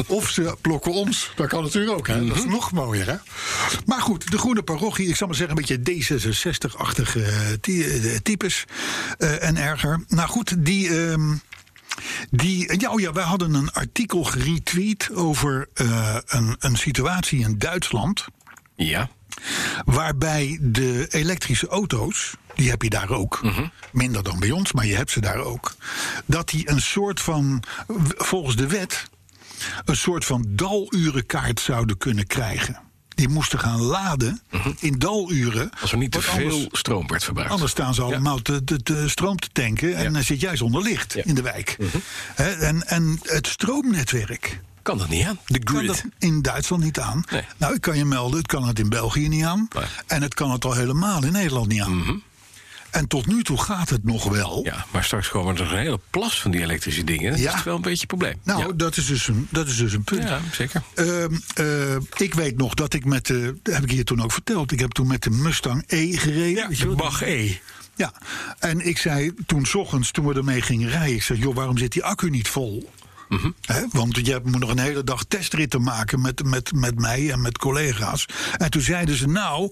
Of ze blokken ons. Dat kan natuurlijk ook. Hè? Dat is Mhm. nog mooier. Hè? Maar goed, de groene parochie. Ik zal maar zeggen een beetje D66-achtige eh, eh, types. eh, en erger. Nou goed, die... ehm, die, ja, oh ja, wij hadden een artikel geretweet over een, een situatie in Duitsland Ja. Waarbij de elektrische auto's, die heb je daar ook, minder dan bij ons, maar je hebt ze daar ook, dat die een soort van, volgens de wet, een soort van dalurenkaart zouden kunnen krijgen. Die moesten gaan laden in daluren. Als er niet te veel anders- stroom werd verbruikt. Anders staan ze allemaal te, te, te stroom te tanken en Ja. dan zit jij zonder licht Ja. in de wijk. Hè, en, en het stroomnetwerk, Kan dat niet aan? De kan grid. dat in Duitsland niet aan. Nee. Nou, ik kan je melden, het kan het in België niet aan. Nee. En het kan het al helemaal in Nederland niet aan. En tot nu toe gaat het nog wel. Ja, maar straks komen er een hele plas van die elektrische dingen. Dat Ja. is wel een beetje een probleem. Nou, ja. dat, is dus een, dat is dus een punt. ja, zeker. Ehm, eh, ik weet nog dat ik met de. Dat heb ik hier toen ook verteld. Ik heb toen met de Mustang E gereden. je de? Bach E. Ja, en ik zei toen 's ochtends, toen we ermee gingen rijden, ik zeg, joh, waarom zit die accu niet vol? Mhm. Want je moet nog een hele dag testritten maken met, met, met mij en met collega's. En toen zeiden ze, nou,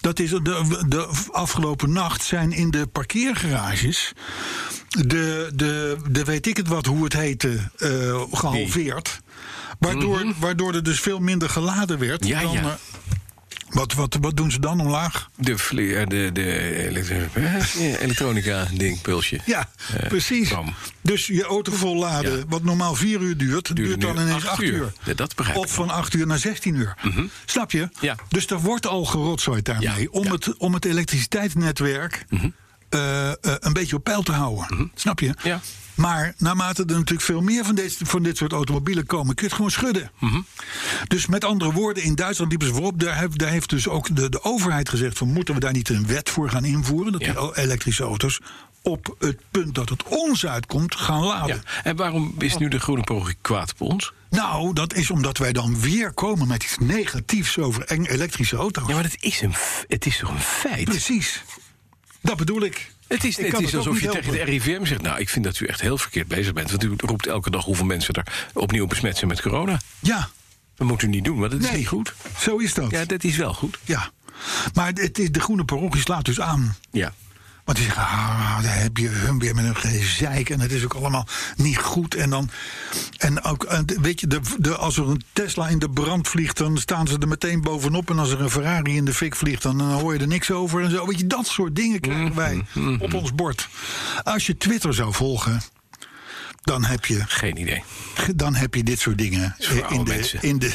dat is de, de afgelopen nacht zijn in de parkeergarages de, de, de weet ik het wat, hoe het heette, eh, gehalveerd. Waardoor, waardoor er dus veel minder geladen werd. Mhm. Ja, dan, ja. Wat, wat, wat doen ze dan omlaag? De, eh, de, de elektro- elektronica-ding, pulsje. Ja, Eh, precies. bam. Dus je auto volladen, Ja. wat normaal vier uur duurt, duurt dan ineens acht acht uur. uur. Ja, dat begrijp ik Of van acht uur naar 16 uur. Snap je? Ja. Dus er wordt al gerotzooid daarmee. Om. Het, om het elektriciteitsnetwerk eh, eh, een beetje op peil te houden. Snap je? Ja. Maar naarmate er natuurlijk veel meer van dit, van dit soort automobielen komen, kun je het gewoon schudden. Dus met andere woorden, in Duitsland liepen ze voorop. Daar, heeft- daar heeft dus ook de, de overheid gezegd: van moeten we daar niet een wet voor gaan invoeren? Dat Ja. die elektrische auto's op het punt dat het ons uitkomt gaan laden. Ja. En waarom is nu de groene parochie kwaad op ons? Nou, dat is omdat wij dan weer komen met iets negatiefs over eng- elektrische auto's. Ja, maar het is, een, het is toch een feit? Precies. Dat bedoel ik. Het is, het is alsof je tegen de RIVM zegt... nou, ik vind dat u echt heel verkeerd bezig bent... want u roept elke dag hoeveel mensen er opnieuw besmet zijn met corona. Ja, Dat moet u niet doen, want dat is nee, niet goed. Zo is dat. Ja, Ja. dat is wel goed. Maar het is, de groene parochie slaat dus aan. Ja. Want die zeggen, ah, daar heb je hun weer met een gezeik. En het is ook allemaal niet goed. En dan, en ook, eh, weet je, de, de, als er een Tesla in de brand vliegt, dan staan ze er meteen bovenop. En als er een Ferrari in de fik vliegt, dan, dan hoor je er niks over. En zo, weet je, dat soort dingen krijgen wij op ons bord. Als je Twitter zou volgen, dan heb je, Geen idee. dan heb je dit soort dingen in de, in de,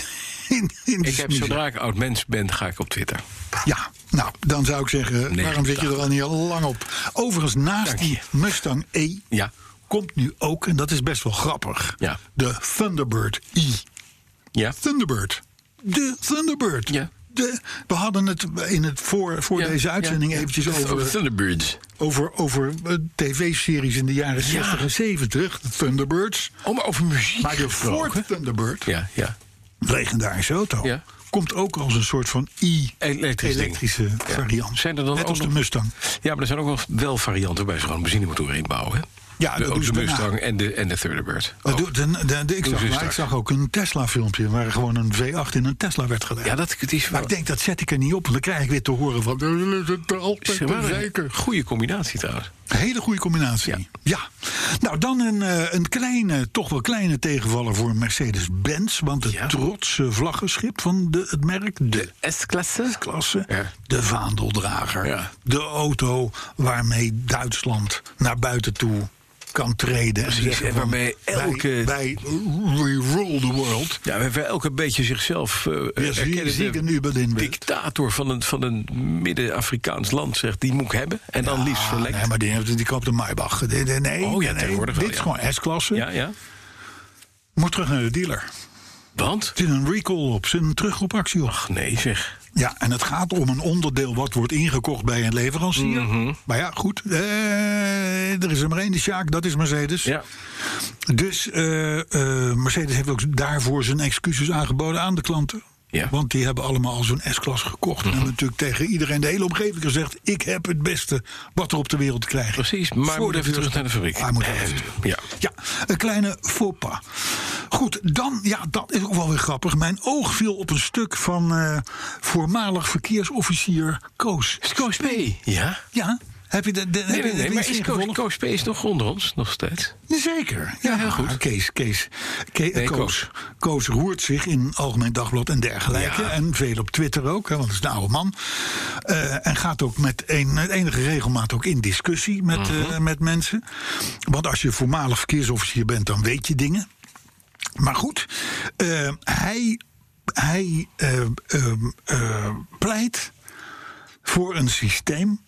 in, in de Ik heb, zodra ik oud mens ben, ga ik op Twitter. Ja, nou, dan zou ik zeggen, Nee, waarom zit je er al niet al lang op? Overigens, naast die. Mustang E Ja. komt nu ook, en dat is best wel grappig, Ja. de Thunderbird E. Ja. Thunderbird. De Thunderbird. Ja. De, we hadden het in het voor, voor Ja, deze uitzending ja, ja. eventjes over, Thunderbirds. over, over eh, tv-series in de jaren 60 en 70. De Thunderbirds. Oh, maar over muziek Maar de. Ford Thunderbird, Ja, ja. Legendarische auto, Ja. komt ook als een soort van i-elektrische Ja. variant. Zijn er dan Net ook als de Mustang. Ja, maar er zijn ook wel varianten waarbij ze gewoon een benzinemotor inbouwen. Hè? Ja, de, ook de. Mustang en de, en de Thunderbird. De- de- de- ik, zag, maar ik zag ook een Tesla-filmpje waar gewoon een V8 in een Tesla werd gedaan. Ja, dat het is maar ik denk, dat zet ik er niet op, dan krijg ik weer te horen van. "Eh, altijd zeker. goede combinatie trouwens. Hele goede combinatie. Ja. Ja. Nou, dan een, eh, een kleine, toch wel kleine tegenvaller voor Mercedes-Benz. Want het Ja. trotse vlaggenschip van de, het merk, de S-klasse? klasse, Ja. de vaandeldrager. De auto waarmee Duitsland naar buiten toe kan treden. Precies, en van, waarmee elke- Wij, we rule the world. Ja, we hebben elke beetje zichzelf uh, Ja, zie- Uberlin weet. dictator van een, van een Midden-Afrikaans land zegt... die moet ik hebben. En dan liefst verlengd. Nee, maar die, heeft- die koopt een Maybach. Nee, Oh ja, nee, dit wel, is gewoon S-klasse. Ja, ja. Moet terug naar de dealer. Want? Er zit een recall op, zit een terugroepactie op. Ach nee, zeg. Ja, en het gaat om een onderdeel wat wordt ingekocht bij een leverancier. Mhm. Maar ja, goed. eh, er is er maar één, de Sjaak, dat is Mercedes. Ja. Dus eh, eh, Mercedes heeft ook daarvoor zijn excuses aangeboden aan de klanten. Ja. Mhm. Want die hebben allemaal al zo'n S-klasse gekocht. En hebben natuurlijk tegen iedereen, de hele omgeving gezegd... ik heb het beste wat er op de wereld te krijgen. Precies, maar Voor moet even terug naar de fabriek. Hij moet even terug. Ja. Ja, een kleine faux pas. Goed, dan, ja, dat is ook wel weer grappig. Mijn oog viel op een stuk van eh, voormalig verkeersofficier Koos. Koos P. Ja? Ja, heb je de, de, Nee, maar is P nog onder ons, nog steeds. Zeker. Ja, heel goed. Kees, Kees, Ke- Nee, Koos. Koos roert zich in Algemeen Dagblad en dergelijke. Ja. En veel op Twitter ook, hè, want het is een oude man. Eh, en gaat ook met, een, met enige regelmaat ook in discussie met, Mhm. eh, met mensen. Want als je voormalig verkeersofficier bent, dan weet je dingen. Maar goed, eh, hij, hij pleit voor een systeem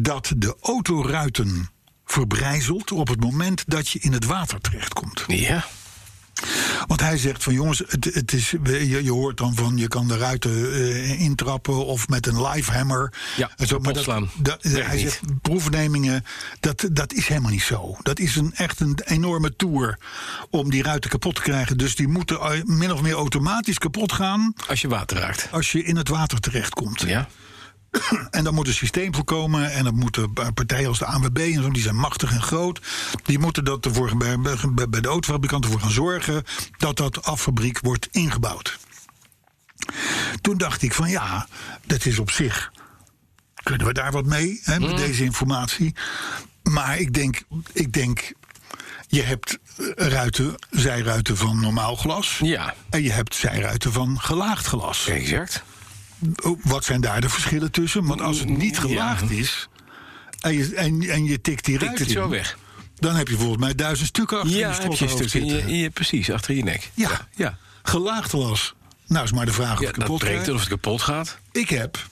dat de autoruiten verbrijzelt op het moment dat je in het water terechtkomt. Ja. Want hij zegt van jongens, het, het is, je, je hoort dan van je kan de ruiten eh, intrappen of met een live hammer. Ja, en zo, maar kapot dat, dat- hij niet. zegt proefnemingen, dat, dat is helemaal niet zo. Dat is een, echt een enorme tour om die ruiten kapot te krijgen. Dus die moeten eh, min of meer automatisch kapot gaan Als je water raakt. als je in het water terechtkomt. Ja. En dan moet een systeem voor komen. En dan moeten partijen als de ANWB en zo, die zijn machtig en groot. Die moeten dat ervoor, bij, bij, de autofabrikanten voor gaan zorgen dat dat af fabriek wordt ingebouwd. Toen dacht ik van ja, dat is op zich. Kunnen we daar wat mee hè, Mm. met deze informatie? Maar ik denk, ik denk, je hebt eh, ruiten, zijruiten van normaal glas. Ja. En je hebt zijruiten van gelaagd glas. Exact. Wat zijn daar de verschillen tussen? Want als het niet gelaagd is en je, en, en je tikt die Tikt het zo weg. dan heb je volgens mij duizend stukken achter Ja, je heb je in je, zitten. in je- precies, achter je nek. Ja. ja. Gelaagd was. Nou is maar de vraag of Ja, het kapot gaat. of het kapot gaat. Ik heb,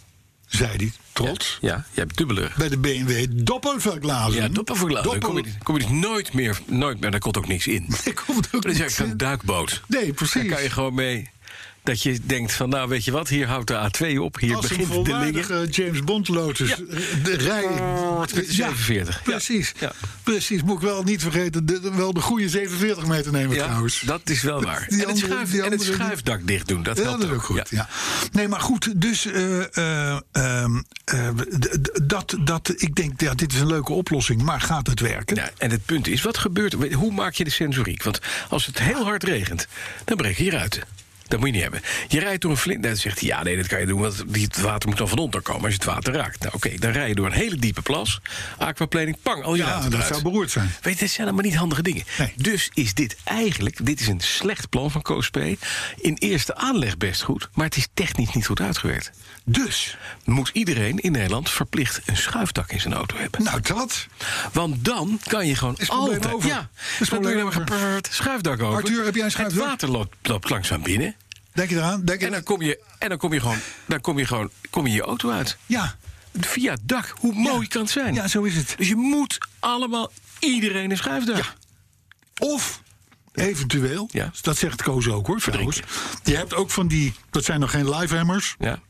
zei hij, trots, Ja, je hebt dubbele. bij de BMW doppelverglazen. Ja, doppelverglazen. Kom je, kom je dus nooit meer, nooit meer, daar komt ook niks in. Ik kom er ook Dat is eigenlijk een duikboot. Nee, precies. Daar kan je gewoon mee. Dat je denkt van, nou weet je wat, hier houdt de A2 op. Hier Als begint de volwaardige James Bond Lotus. Ja. eh, De rij. met 47. Ja. Precies. Ja. Precies. Moet ik wel niet vergeten. De, wel de goede 47 meter nemen Ja, trouwens. dat is wel waar. Die en, het schuif, en schuifdak dicht doen, dat helpt dat ook goed. Ja. Nee, maar goed, dus eh, eh, ehm, eh, dat, dat, ik denk, ja, dit is een leuke oplossing, maar gaat het werken? Ja, en het punt is, wat gebeurt er? Hoe maak je de sensoriek? Want als het heel hard regent, dan breek je ruiten. Dat moet je niet hebben. Je rijdt door een flint. Dan zegt hij, ja, nee, dat kan je doen, want die- het water moet dan van onder komen als je het water raakt. Nou, oké, dan rij je door een hele diepe plas. Aquaplaning, pang, al je Ja, dat zou beroerd zijn. Weet je, dat zijn allemaal niet handige dingen. Nee. Dus is dit eigenlijk, dit is een slecht plan van CoSP. In eerste aanleg best goed, maar het is technisch niet goed uitgewerkt. Dus, Moet iedereen in Nederland verplicht een schuifdak in zijn auto hebben. nou dat. Want dan kan je gewoon Is altijd... over. Ja, Is dan doe je maar schuifdak over. Arthur, heb jij een schuifdak? Het water loopt, loopt langzaam binnen. Denk je eraan? Denk je En dan kom je, en dan kom je gewoon, dan kom je gewoon kom je, je auto uit. Ja. Via het dak. Hoe mooi kan het zijn? Ja, zo is het. Dus je moet allemaal iedereen een schuifdak. Of eventueel, Ja. dat zegt Koos ook hoor, trouwens. Je hebt ook van die, dat zijn nog geen livehammers, Ja.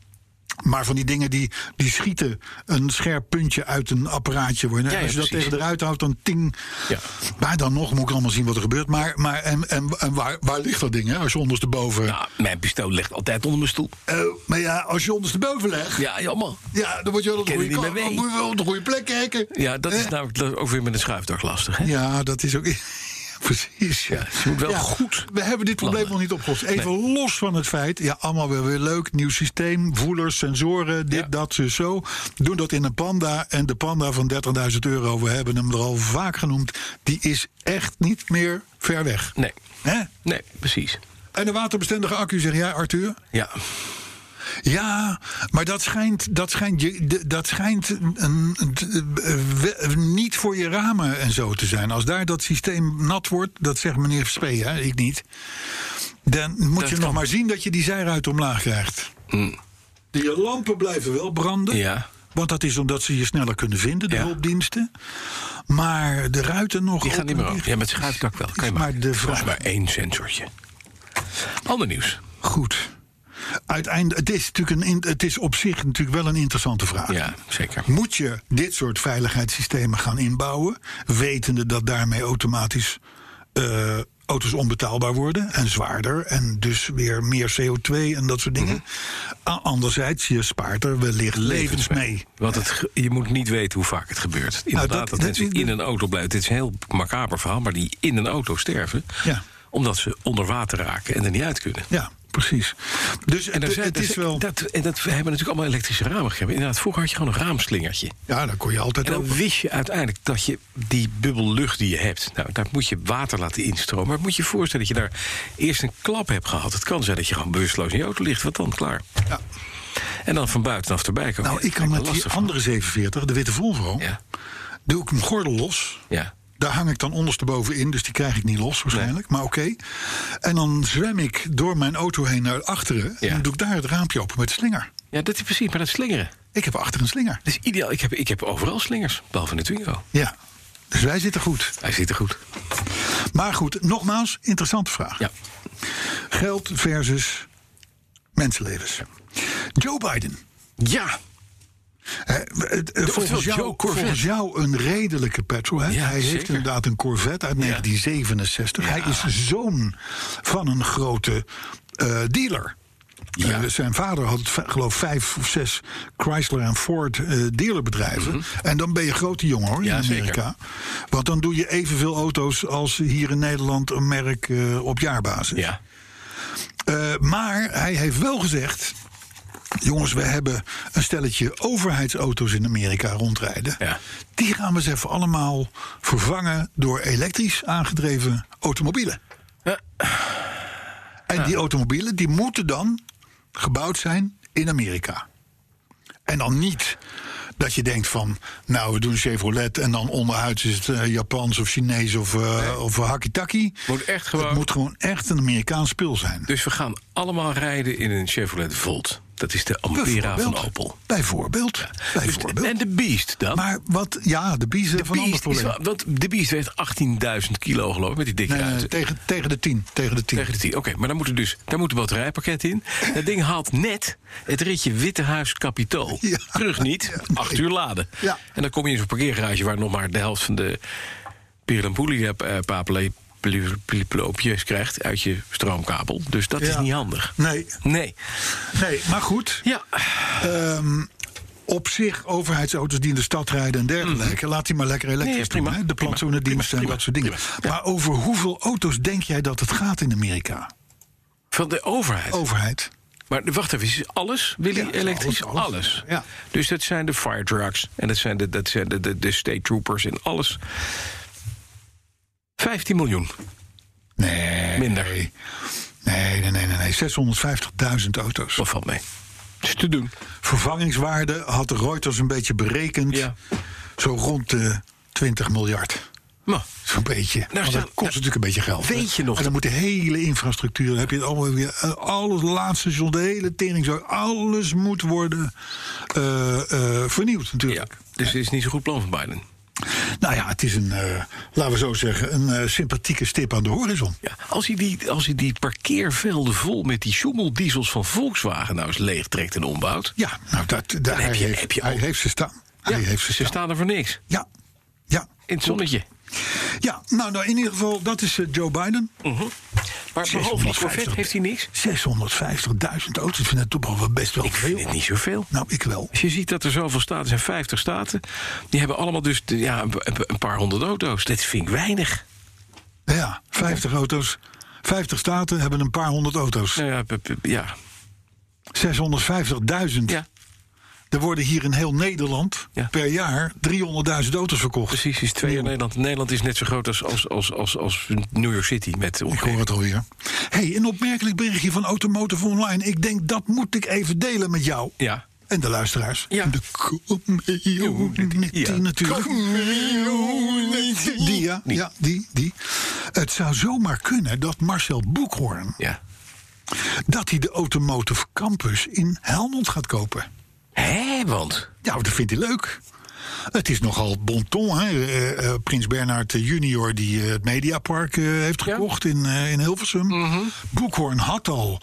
Maar van die dingen die, die schieten een scherp puntje uit een apparaatje. Waar, Ja, ja, als je dat precies. tegen eruit houdt, dan ting. Ja. Maar dan nog moet ik allemaal zien wat er gebeurt. Maar, maar en, en, en waar, waar ligt dat ding, hè? Als je ondersteboven. Nou, mijn pistool ligt altijd onder mijn stoel. Eh, maar ja, als je ondersteboven legt, ja. Ja, jammer. dan moet je wel op de goede, kant- mee. moet je wel op de goede plek kijken. Ja, dat is Eh? namelijk ook weer met een schuifdak lastig. Hè? Ja, dat is ook. Precies. Ja, moet wel goed We hebben dit probleem nog niet opgelost. Even los van het feit. Ja, allemaal weer, weer leuk. Nieuw systeem. Voelers, sensoren. Dit, Ja. dat, zo, zo. Doen dat in een panda. En de panda van 30.000 euro. We hebben hem er al vaak genoemd. Die is echt niet meer ver weg. Nee, Hè? nee, precies. En de waterbestendige accu, zeg jij, Arthur? Ja, Ja, maar dat schijnt, dat schijnt, dat schijnt een, niet voor je ramen en zo te zijn. Als daar dat systeem nat wordt, dat zegt meneer Spee, hè, ik niet. Dan moet Dat je kan. nog maar zien dat je die zijruit omlaag krijgt. Die lampen blijven wel branden. Ja. Want dat is omdat ze je sneller kunnen vinden, de Ja. hulpdiensten. Maar de ruiten nog. Die gaan niet meer open. Ja, met schuifdak wel. Kan je maar maken. de vraag. maar één sensortje. Ander nieuws. Goed. Uiteindelijk, het is, natuurlijk een, het is op zich natuurlijk wel een interessante vraag. Ja, zeker. Moet je dit soort veiligheidssystemen gaan inbouwen, wetende dat daarmee automatisch eh, auto's onbetaalbaar worden en zwaarder en dus weer meer CO2 en dat soort dingen. A- Anderzijds, je spaart er wellicht levens mee. Want het, je moet niet weten hoe vaak het gebeurt. Inderdaad, dat- dat, dat- mensen in een auto blijven. Dit is een heel macaber verhaal, maar die in een auto sterven. Ja. Omdat ze onder water raken en er niet uit kunnen. Ja, precies. Dus En er zijn, het is wel. dat, en dat, we hebben natuurlijk allemaal elektrische ramen gegeven. Inderdaad, vroeger had je gewoon een raamslingertje. Ja, dan kon je altijd En dan open. wist je uiteindelijk dat je die bubbel lucht die je hebt... Nou, daar moet je water laten instromen. Maar moet je je voorstellen dat je daar eerst een klap hebt gehad. Het kan zijn dat je gewoon bewusteloos in je auto ligt. Wat dan? Klaar. Ja. En dan van buitenaf erbij komen. Nou, ik kan met die andere 47, de witte Volvo, Ja, doe ik mijn gordel los. ja. Daar hang ik dan ondersteboven in, dus die krijg ik niet los waarschijnlijk. Maar oké. En dan zwem ik door mijn auto heen naar achteren. Ja. En dan doe ik daar het raampje open met de slinger. ja, dat is precies. Maar dat slingeren. Ik heb achter een slinger. Dat is ideaal. Ik heb, ik heb overal slingers, behalve de Twingo. Ja. Dus wij zitten goed. Hij zit er goed. Maar goed, nogmaals, interessante vraag. Ja. Geld versus mensenlevens. Joe Biden. Ja, volgens, oftewel jou, volgens jou een redelijke petrolhead. Ja, hij heeft inderdaad een Corvette uit 1967. Hij is zoon van een grote eh, dealer. Ja. Eh, zijn vader had, geloof vijf of zes Chrysler en Ford eh, dealerbedrijven. En dan ben je grote jongen hoor, Mhm. Ja, in Amerika. Want dan doe je evenveel auto's als hier in Nederland een merk eh, op jaarbasis. ja. Eh, maar hij heeft wel gezegd. Jongens, we hebben een stelletje overheidsauto's in Amerika rondrijden. Ja. Die gaan we eens even allemaal vervangen door elektrisch aangedreven automobielen. Ja. En die automobielen die moeten dan gebouwd zijn in Amerika. En dan niet dat je denkt van, nou we doen Chevrolet en dan onderhuids is het eh, Japans of Chinees of, eh of Hakitaki. Moet echt gewoon- Het moet gewoon echt een Amerikaans spul zijn. Dus we gaan allemaal rijden in een Chevrolet Volt. Dat is de Ampera van Opel. Bijvoorbeeld. bijvoorbeeld. Dus, en de Beast dan? maar wat, ja, de biezen de van Beast is want de Beast weegt 18.000 kilo geloof ik, met die dikke Nee, ruiten. tegen, tegen de 10. Tegen de 10. Tegen de 10. Oké, maar dan moet er dus daar moet een batterijpakket in. Dat ding haalt net het ritje Wittehuis Capitool. Ja. Terug niet. Acht uur laden. Ja. En dan kom je in zo'n parkeergarage waar nog maar de helft van de Pirlampoelie-papeloopjes krijgt uit je stroomkabel. Dus dat is niet handig. Nee, Nee. nee, maar goed. Ja. Ehm, op zich, overheidsauto's die in de stad rijden en dergelijke... laat die maar lekker elektrisch Mhm. Nee, prima. doen. Hè? De plantsoenendienst en dat soort dingen. Ja. Maar over hoeveel auto's denk jij dat het gaat in Amerika? Van de overheid. Overheid. Maar wacht even, is alles, Willy, Ja, elektrisch? alles, Alles. alles. Ja. Dus dat zijn de fire trucks en dat zijn de, dat zijn de, de, de state troopers en alles. 15 miljoen. Nee. Minder. Nee, nee, nee, nee. nee. 650.000 auto's. Wat valt mee? Is te doen. Vervangingswaarde had de Reuters een beetje berekend. Ja. Zo rond de 20 miljard. Zo'n beetje. Staan- dat kost natuurlijk een beetje geld. Weet je nog- En dan moet de hele infrastructuur. Heb je het allemaal weer. eh, Alles, laatste station, de hele tering. Alles moet worden eh, eh, vernieuwd ja. natuurlijk. Dus het is niet zo'n goed plan van Biden. Nou ja, het is een, eh, laten we zo zeggen, een eh, sympathieke stip aan de horizon. Ja, als, hij die, als hij die parkeervelden vol met die schommeldiesels van Volkswagen nou eens leegtrekt en ombouwt. Ja, nou, dat, dat, hij, heb je- heeft, heb je hij heeft ze staan. Hij heeft ze ze staan. staan er voor niks. Ja, ja. In het zonnetje. Ja, nou, nou in ieder geval, dat is eh, Joe Biden. Maar behalve die 650. Corvette heeft hij niks. 650.000 auto's. Ik vind het toch wel wel best wel Ik vind veel. het niet zoveel. Nou, ik wel. Als je ziet dat er zoveel staten zijn, 50 staten, die hebben allemaal dus ja, een, paar honderd auto's. Dat vind ik weinig. Ja, 50 auto's. 50 staten hebben een paar honderd auto's. Nou ja, ja. 650.000. ja Er worden hier in heel Nederland Ja. per jaar 300.000 auto's verkocht. precies. Is twee in Nederland. Nederland is net zo groot als, als, als, als, als New York City. Met Ik hoor het alweer. hey, een opmerkelijk berichtje van Automotive Online. Ik denk dat moet ik even delen met jou. Ja. En de luisteraars. Ja. De community Ja. natuurlijk. Die, ja, ja, die, die. Het zou zomaar kunnen dat Marcel Boekhoorn... Ja. dat hij de Automotive Campus in Helmond gaat kopen. Hé, want. Ja, dat vindt hij leuk. Het is nogal bon ton. Hè? Eh, eh, Prins Bernhard junior die eh, het Mediapark eh, heeft Ja. gekocht in, eh, in Hilversum. Boekhoorn had al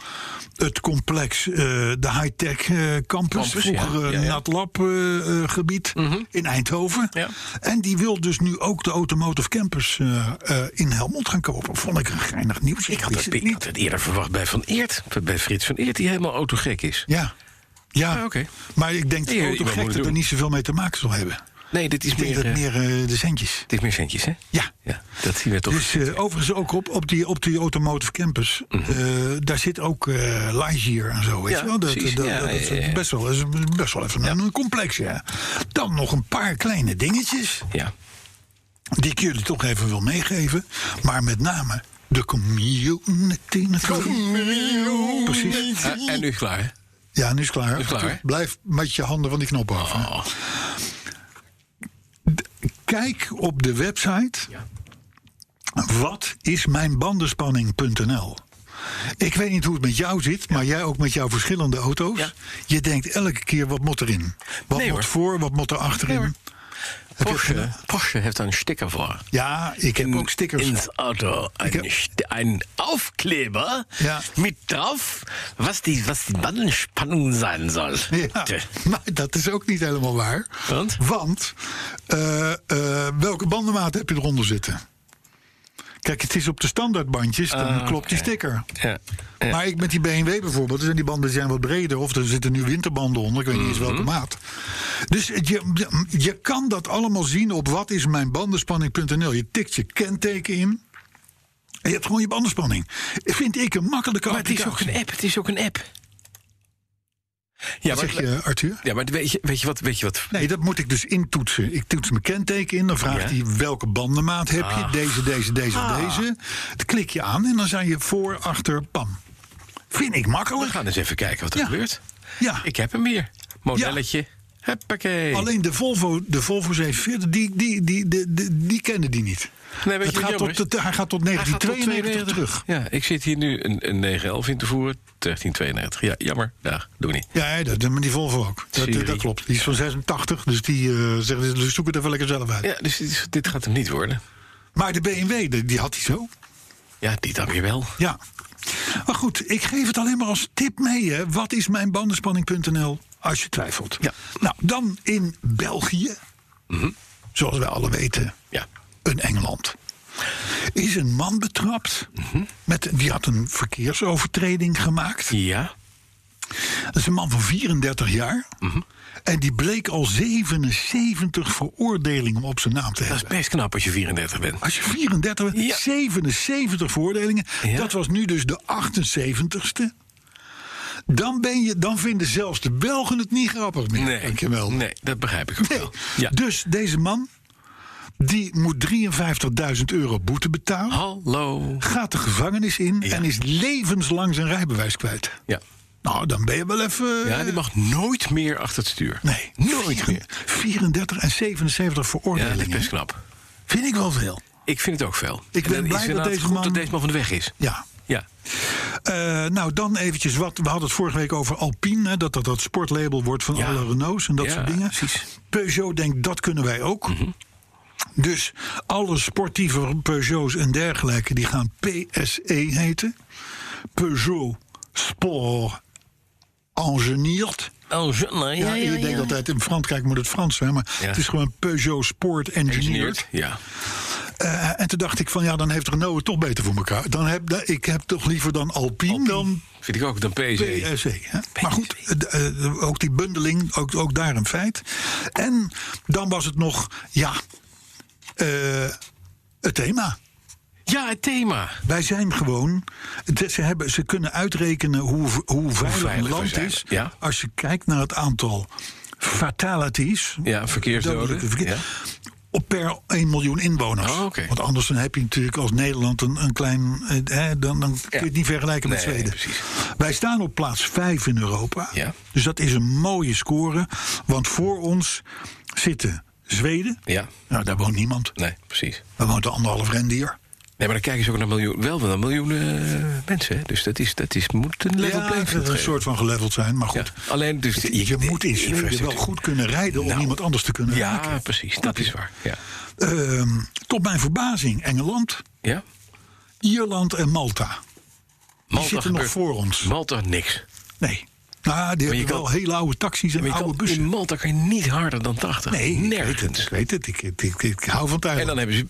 het complex, eh, de high-tech eh, campus. Campus, vroeger Ja, ja. NatLab eh, eh, gebied in Eindhoven. Ja. En die wil dus nu ook de Automotive Campus eh, eh, in Helmond gaan kopen. Vond ik een geinig nieuws. Ik had, het ik had het eerder verwacht bij Van Eert. Bij Frits van Eert, die helemaal autogek is. Ja. Ja, Ah, oké. maar ik denk dat het autogekte er niet zoveel mee te maken zal hebben. Nee, dit is Ik meer, dat eh, meer eh, de centjes. dit is meer centjes, hè? Ja. Ja, dat zien we toch. Dus eh, overigens ook op, op, die, op die Automotive Campus. eh, daar zit ook Lightyear en zo. Weet Ja, je wel? Dat, dat, Ja, dat ja, best wel, is best wel even een, een complex. Ja. Dan nog een paar kleine dingetjes. ja. Die ik jullie toch even wil meegeven. Maar met name de community. Precies. En nu klaar, hè? Ja, nu is klaar. Nu is het klaar? Blijf met je handen van die knop af. Oh. Kijk op de website. Ja. Wat is mijn bandenspanning.nl? Ik weet niet hoe het met jou zit, maar jij ook met jouw verschillende auto's. Ja. Je denkt elke keer wat moet erin? Wat Nee, moet hoor. voor, wat moet er achterin? Nee, je het Porsche? Porsche heeft daar een sticker voor. Ja, ik heb ook stickers. Ins Auto. Ein, heb- St- ein Aufkleber Ja. mit drauf, was die, was die Bandenspannung sein soll. Ja, maar dat is ook niet helemaal waar. Want? Want eh, eh, welke bandenmaat heb je eronder zitten? Kijk, het is op de standaardbandjes, dan Ah, klopt die sticker. Ja. ja. Maar ik met die BMW bijvoorbeeld, zijn die banden zijn wat breder. Of er zitten nu winterbanden onder, ik weet niet eens welke Mhm. maat. Dus je, je, kan dat allemaal zien op wat is mijn bandenspanning.nl. Je tikt je kenteken in. En je hebt gewoon je bandenspanning. Vind ik een makkelijke Maar het is ook een app. Het is ook een app. Ja, Wat maar, zeg je, Arthur? ja, maar weet je, weet je wat? Weet je wat? Nee, dat moet ik dus intoetsen. Ik toets mijn kenteken in. Dan vraagt Ja. hij welke bandenmaat heb je. Ah. Deze, deze, deze Ah. of deze. Dan klik je aan en dan zijn je voor, achter, pam. Vind ik We makkelijk. gaan eens even kijken wat er Ja. gebeurt. Ja. Ik heb hem hier. Modelletje. Huppakee. Alleen de Volvo, de Volvo 740, die, die, die, die, die, die kende die niet. Nee, weet je gaat tot, hij gaat tot Hij gaat tot 1992 terug. Ja, ik zit hier nu een, een 911 in te voeren. 1392. Ja, jammer. Dag, doe niet. Ja, dat, maar die Volvo ook. Dat, dat klopt. Die is van 86, dus die eh zegt, dus zoek het even lekker zelf uit. Ja, dus dit, gaat hem niet worden. Maar de BMW, die, die had hij zo. Ja, die dan weer wel. Ja. Maar goed, ik geef het alleen maar als tip mee. Hè. Wat is mijn bandenspanning.nl als je twijfelt? Ja. Nou, dan in België, zoals wij alle weten, Ja. een Engeland. Is een man betrapt. Met, die had een verkeersovertreding gemaakt. Ja. Dat is een man van 34 jaar. Mhm. En die bleek al 77 veroordelingen op zijn naam te Dat hebben. is best knap als je 34 bent. Als je 34 bent, Ja. 77 veroordelingen. Ja. Dat was nu dus de 78ste. Dan, ben je, dan vinden zelfs de Belgen het niet grappig meer. Nee, Denk je wel. nee, dat begrijp ik ook Nee. wel. Ja. Dus deze man, die moet 53.000 euro boete betalen. Hallo. Gaat de gevangenis in Ja. en is levenslang zijn rijbewijs kwijt. Ja. Nou, dan ben je wel even... ja, die mag nooit meer achter het stuur. Nee, Nooit meer. 34 en 77 Ja, dat is veroordelingen. best knap. Vind ik wel veel. Ik vind het ook veel. Ik En ben blij dat deze man- dat deze man van de weg is. Ja. Ja. Eh, nou, dan eventjes wat. We hadden het vorige week over Alpine. Hè, dat dat dat sportlabel wordt van Ja. alle Renaults en dat Ja, soort dingen. precies. Peugeot denkt, dat kunnen wij ook. Mhm. Dus alle sportieve Peugeots en dergelijke... die gaan PSE heten. Peugeot Sport Engineerd. Zo, nee, Ja, je denkt altijd in Frankrijk moet het Frans zijn... maar Ja. het is gewoon Peugeot Sport. Engineerd. Ja. Eh, en toen dacht ik van ja, dan heeft Renault het toch beter voor elkaar. Dan heb, ik heb toch liever dan Alpine, dan Vind ik ook dan PSE. PSE. Hè? Maar goed, eh, eh, ook die bundeling, ook, ook daar een feit. En dan was het nog, ja, het thema. Ja, het thema. Wij zijn gewoon. Ze, hebben, ze kunnen uitrekenen hoe, hoe veilig veilig een land is. ja. Als je kijkt naar het aantal fatalities. Ja, verkeersdoden. verkeer- Ja. Op per 1 miljoen inwoners. Oh. Want anders dan heb je natuurlijk als Nederland een, een klein. eh, dan, dan kun je het niet vergelijken met Nee, Zweden. precies. Wij staan op plaats 5 in Europa. Ja. Dus dat is een mooie score. Want voor ons zitten Zweden. Ja. Nou, daar woont niemand. Nee, precies. Daar woont een anderhalf rendier. Nee, maar dan kijken ze ook naar miljoen, wel naar miljoenen eh, mensen. Hè? Dus dat, is, dat is, moet een level ja, playing field een soort van geleveld zijn. Maar Ja, goed. alleen dus Je, je moet in Zweden wel goed kunnen rijden om Nou, iemand anders te kunnen Ja, raken. precies. Dat is waar. Ja. Ehm, tot mijn verbazing, Engeland, ja? Ierland en Malta. Die Malta zitten nog voor ons. Malta niks. Nee. Nou, die hebben wel hele oude taxis en oude bussen. in Malta kan je niet harder dan 80. Nee, ik weet het. nergens. Ik weet het. Ik, ik, ik, hou van het En dan hebben ze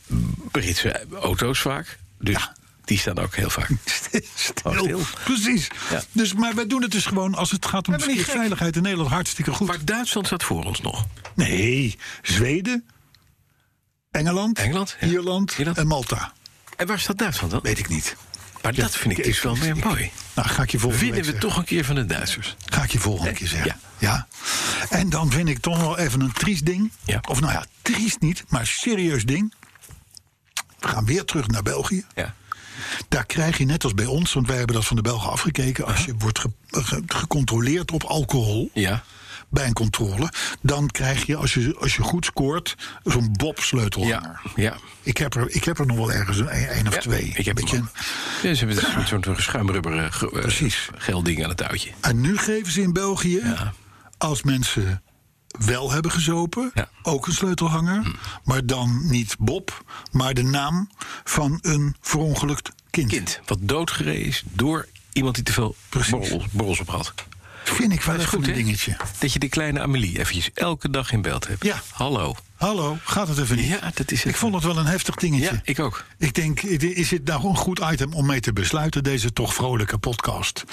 Britse auto's vaak. Dus Ja. die staan ook heel vaak. Stil. Oh, stil. Precies. Ja. Dus, maar wij doen het dus gewoon als het gaat om Ja, veiligheid in Nederland hartstikke goed. Maar Duitsland staat voor ons nog. Nee, Zweden, Engeland, Engeland, ja. Ierland, Ierland. en Malta. En waar staat Duitsland dan? Weet ik niet. Maar dat vind ik dus wel weer mooi. Nou, ga ik je volgende Winnen we toch een keer van de Duitsers. Ga ik je volgende Nee, keer zeggen. ja. Ja. En dan vind ik toch wel even een triest ding. Ja. Of nou ja, triest niet, maar serieus ding. We gaan weer terug naar België. Ja. Daar krijg je net als bij ons, want wij hebben dat van de Belgen afgekeken. Als je wordt ge- ge- gecontroleerd op alcohol Ja. Bij een controle, dan krijg je als je, als je goed scoort zo'n Bob-sleutelhanger. Ja. ja. Ik, heb er, ik heb er nog wel ergens een, een of Ja, twee. Ik heb Beetje-. Ja, ze hebben zo'n schuimrubberen ge- eh, Precies. gelding aan het touwtje. En nu geven ze in België, Ja. als mensen wel hebben gezopen, Ja. Hm. ook een sleutelhanger. Maar dan niet Bob, maar de naam van een verongelukt kind. Kind wat doodgereden is door iemand die te veel borrels, borrels op had. Vind ik wel Dat is even goed, een dingetje. Dat je die kleine Amelie eventjes elke dag in beeld hebt. Ja. Hallo. Hallo, gaat het even niet? Ja, dat is het. Ik vond het wel een heftig dingetje. Ja, ik ook. Ik denk, is dit nou een goed item om mee te besluiten, deze toch vrolijke podcast?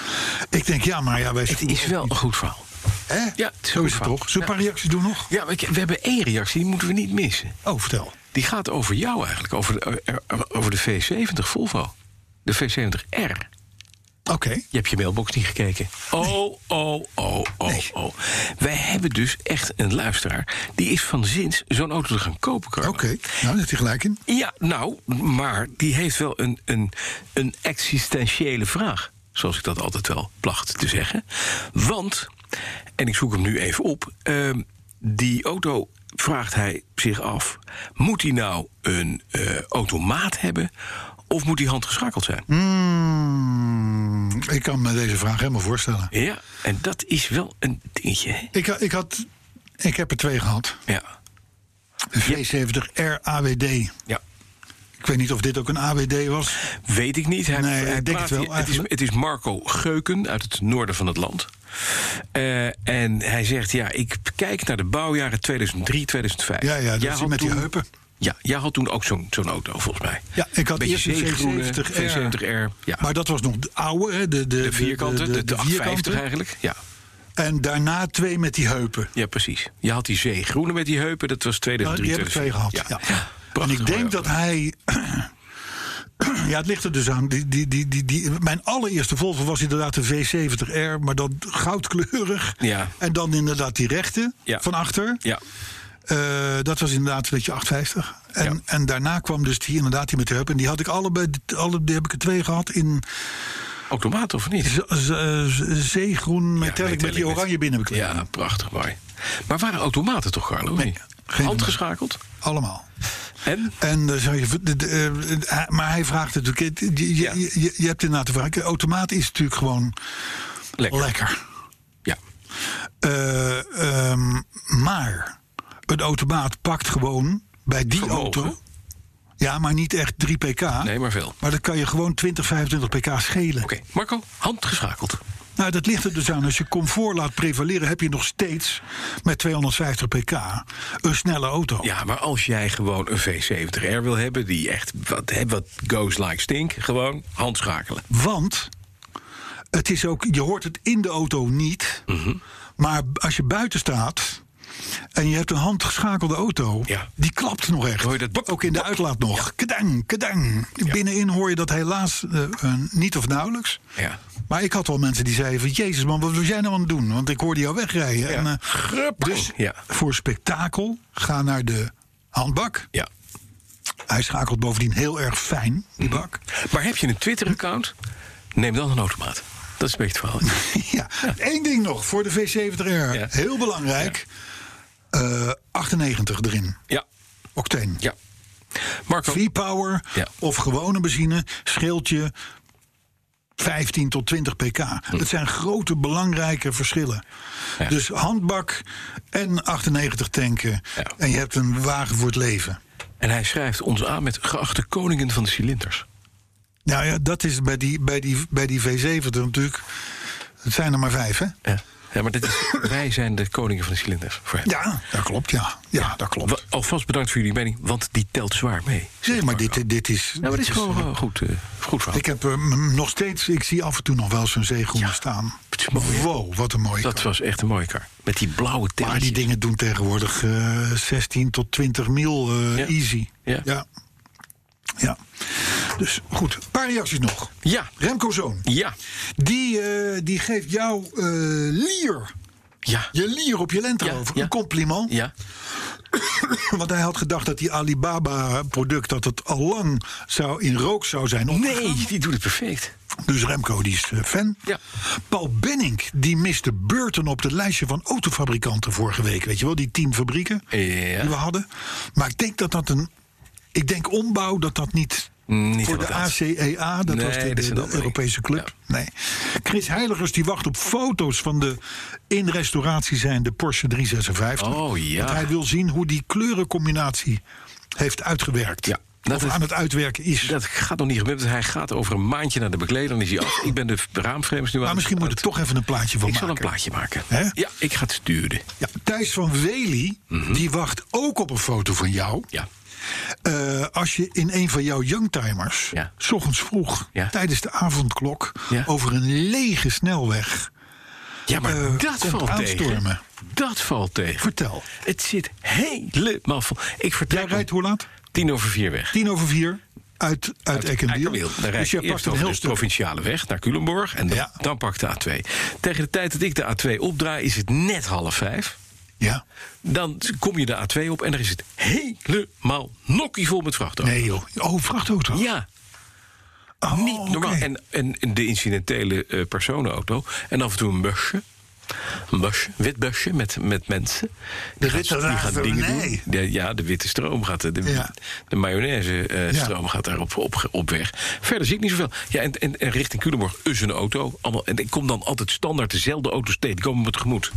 Ik denk, ja, maar ja, wij Het is wel een goed verhaal. Hè? Ja, het is een Zo is het toch? Zullen we een paar Ja. reacties doen nog? Ja, maar we hebben één reactie, die moeten we niet missen. Oh, vertel. Die gaat over jou eigenlijk, over de, eh, over de V70 Volvo. De V70R. Oké. Je hebt je mailbox niet gekeken. Oh, oh, oh, oh, Nee. oh. Wij hebben dus echt een luisteraar. Die is van zins zo'n auto te gaan kopen. Oké, nou, heeft hij gelijk in. Ja, nou, maar die heeft wel een, een, een existentiële vraag. Zoals ik dat altijd wel placht te zeggen. Want, en ik zoek hem nu even op. ehm, die auto vraagt hij zich af: moet hij nou een eh, automaat hebben? Of moet hij handgeschakeld zijn? Hmm, ik kan me deze vraag helemaal voorstellen. Ja, en dat is wel een dingetje. hè? Ik, ik, had, ik heb er twee gehad. Ja. De V70R AWD. ja. Ik weet niet of dit ook een AWD was. Weet ik niet. Hij, Nee, hij ik denk het wel, hier- het, is, het is Marco Geuken uit het noorden van het land. Eh, en hij zegt, ja, ik kijk naar de bouwjaren 2003, 2005. Ja, ja, dat Jij is met die heupen. Ja, jij had toen ook zo'n zo'n auto, volgens mij. Ja, ik had eerst een zeegroene, V70R. V70R. Ja. Maar dat was nog de oude, hè? De, de, de vierkante, de, de, 850 eigenlijk. Ja. En daarna twee met die heupen. Ja, precies. Je had die zeegroene met die heupen, dat was Nou, 2003. die heb ik twee gehad. Ja. En ik denk dat hij. Ja, het ligt er dus aan. Die, die, die, die, die, mijn allereerste Volvo was inderdaad de V70R, maar dan goudkleurig. Ja. En dan inderdaad die rechte Ja. van achter. Ja, Eh, dat was inderdaad beetje 850. En, Ja. en daarna kwam dus die inderdaad die met de heup. En die had ik allebei, alle, die heb ik er twee gehad in automaat of niet? eh, zeegroen metallic met die oranje binnenkleding. Ja, prachtig mooi. Maar waren automaten toch, Carlo? Nee, Handgeschakeld? Allemaal. En? En je, eh, hij- maar hij vraagt natuurlijk. Je, je, Ja. je, je, je hebt inderdaad de vraag. Automaat is natuurlijk gewoon Lekker. lekker. Ja. Eh, ehm, maar een automaat pakt gewoon bij die Vermogen. auto. Ja, maar niet echt 3 pk. Nee, maar veel. Maar dat kan je gewoon 20, 25 pk schelen. Oké, Marco, handgeschakeld. Nou, dat ligt er dus aan. Als je comfort laat prevaleren, heb je nog steeds met 250 pk een snelle auto. Ja, maar als jij gewoon een V70R wil hebben... die echt wat, wat goes like stink, gewoon handschakelen. Want het is ook, je hoort het in de auto niet. Mhm. Maar als je buiten staat en je hebt een handgeschakelde auto, Ja. die klapt nog echt. Hoor je dat bop, ook in de bop? uitlaat nog. Kedang, kedang. Binnenin hoor je dat helaas eh, niet of nauwelijks. Ja. Maar ik had wel mensen die zeiden van... Jezus man, wat was jij nou aan het doen? Want ik hoorde jou wegrijden. En, eh, dus Ja. voor spektakel, ga naar de handbak. Ja. Hij schakelt bovendien heel erg fijn, die Mhm. bak. Maar heb je een Twitter-account? Neem dan een automaat. Dat is een beetje het verhaal. Ja, één ding nog voor de V70R. Ja. Heel belangrijk. Eh, 98 erin. Ja, Octane. ja. Marco, V-Power Ja. of gewone benzine scheelt je 15 tot 20 pk. Hm. Dat zijn grote belangrijke verschillen. Ja. Dus handbak en 98 tanken. Ja. En je hebt een wagen voor het leven. en hij schrijft ons aan met geachte koningen van de cilinders. Nou ja, dat is bij die, bij die, bij die V70 natuurlijk. Het zijn er maar vijf, hè? Ja, ja maar dit is, wij zijn de koningen van de cilinders. Voor hem. Ja, dat klopt, ja. Ja, dat klopt. Alvast bedankt voor jullie mening, want die telt zwaar mee. Zeg maar, dit, dit is... Nou, maar dit is gewoon eh, goed, eh, goed verhaal. Ik heb hem nog steeds, ik zie af en toe nog wel zo'n zeegroen Ja, staan. mooi, wow, wat een mooie Dat kar. was echt een mooie kar. Met die blauwe Maar die dingen doen tegenwoordig eh 16 tot 20 mil eh, Ja. easy. Ja. ja. Ja. Dus goed, een paar reacties nog. Ja, Remco Zoon, ja, die, eh, die geeft jou eh, lier. ja, Je lier op je Ja, Rover. ja. Een compliment. ja. Want hij had gedacht dat die Alibaba-product... dat het al lang zou, in rook zou zijn opgegaan. Nee, die doet het perfect. Dus Remco die is eh, fan. Ja. Paul Benning die miste Burton op het lijstje van autofabrikanten vorige week. Weet je wel, die tien fabrieken Ja. die we hadden. Maar ik denk dat dat een... Ik denk ombouw dat dat niet... Niet voor de. ACEA, dat Nee, was de, dat. Europese club. Nee. Chris Heiligers die wacht op foto's van de in restauratie zijnde Porsche 356. Oh, ja. Want hij wil zien hoe die kleurencombinatie heeft uitgewerkt. Ja, dat of is- aan het uitwerken is. Dat gaat nog niet gebeuren. Hij gaat over een maandje naar de bekleder. Dan is hij af. Ik ben de raamframes nu aan maar misschien moet er toch even een plaatje van Ik maken. zal een plaatje maken. Hè? Ja, ik ga het sturen. Ja, Thijs van Wely, die wacht ook op een foto van jou. Mhm. Ja. Eh, als je in een van jouw youngtimers, Ja. s ochtends vroeg, Ja. tijdens de avondklok, Ja. over een lege snelweg. Ja, maar Eh, dat valt aanstormen. tegen. Dat valt tegen. Vertel. Het zit helemaal vol. Ik vertel Jij rijdt hoe laat? tien over vier weg. Tien over vier uit, uit. Dan rijd Dus je pakt een heel de provinciale weg naar Culemborg. En dan, Ja. dan pak de A2. Tegen de tijd dat ik de A2 opdraai is het net half vijf. Ja. Dan kom je de A2 op en dan is het helemaal nokkievol met vrachtauto's. Nee joh. Oh, vrachtauto. Ja, Oh, niet normaal. En, en, de incidentele eh, personenauto. En af en toe een busje. Een busje, wit busje met, met mensen. Die De witte die gaan dingen doen. De, ja, de witte stroom gaat. De, Ja. de mayonaise eh, Ja. stroom gaat daar op, op, op weg. Verder zie ik niet zoveel. Ja, en, en, en richting Culemborg is een auto. Allemaal, en ik kom dan altijd standaard dezelfde auto's tegen. Die komen me tegemoet.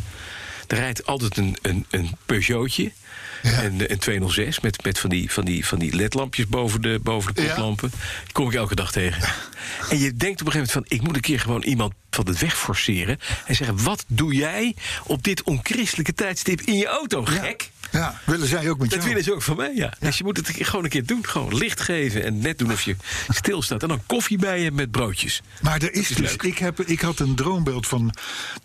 Er rijdt altijd een, een, een Peugeotje. Ja. Een, een 206 met, met van die, van die, van die ledlampjes boven de, boven de Ja. koplampen. Die kom ik elke dag tegen. En je denkt op een gegeven moment van... ik moet een keer gewoon iemand van de weg forceren... en zeggen, wat doe jij op dit onchristelijke tijdstip in je auto, gek? Ja, willen zij ook met Dat jou? willen ze ook van mij, ja. Dus je moet het gewoon een keer doen. Gewoon licht geven en net doen of je stilstaat. En dan koffie bij je met broodjes. Maar er is, is dus, leuk. ik, heb, ik had een droombeeld van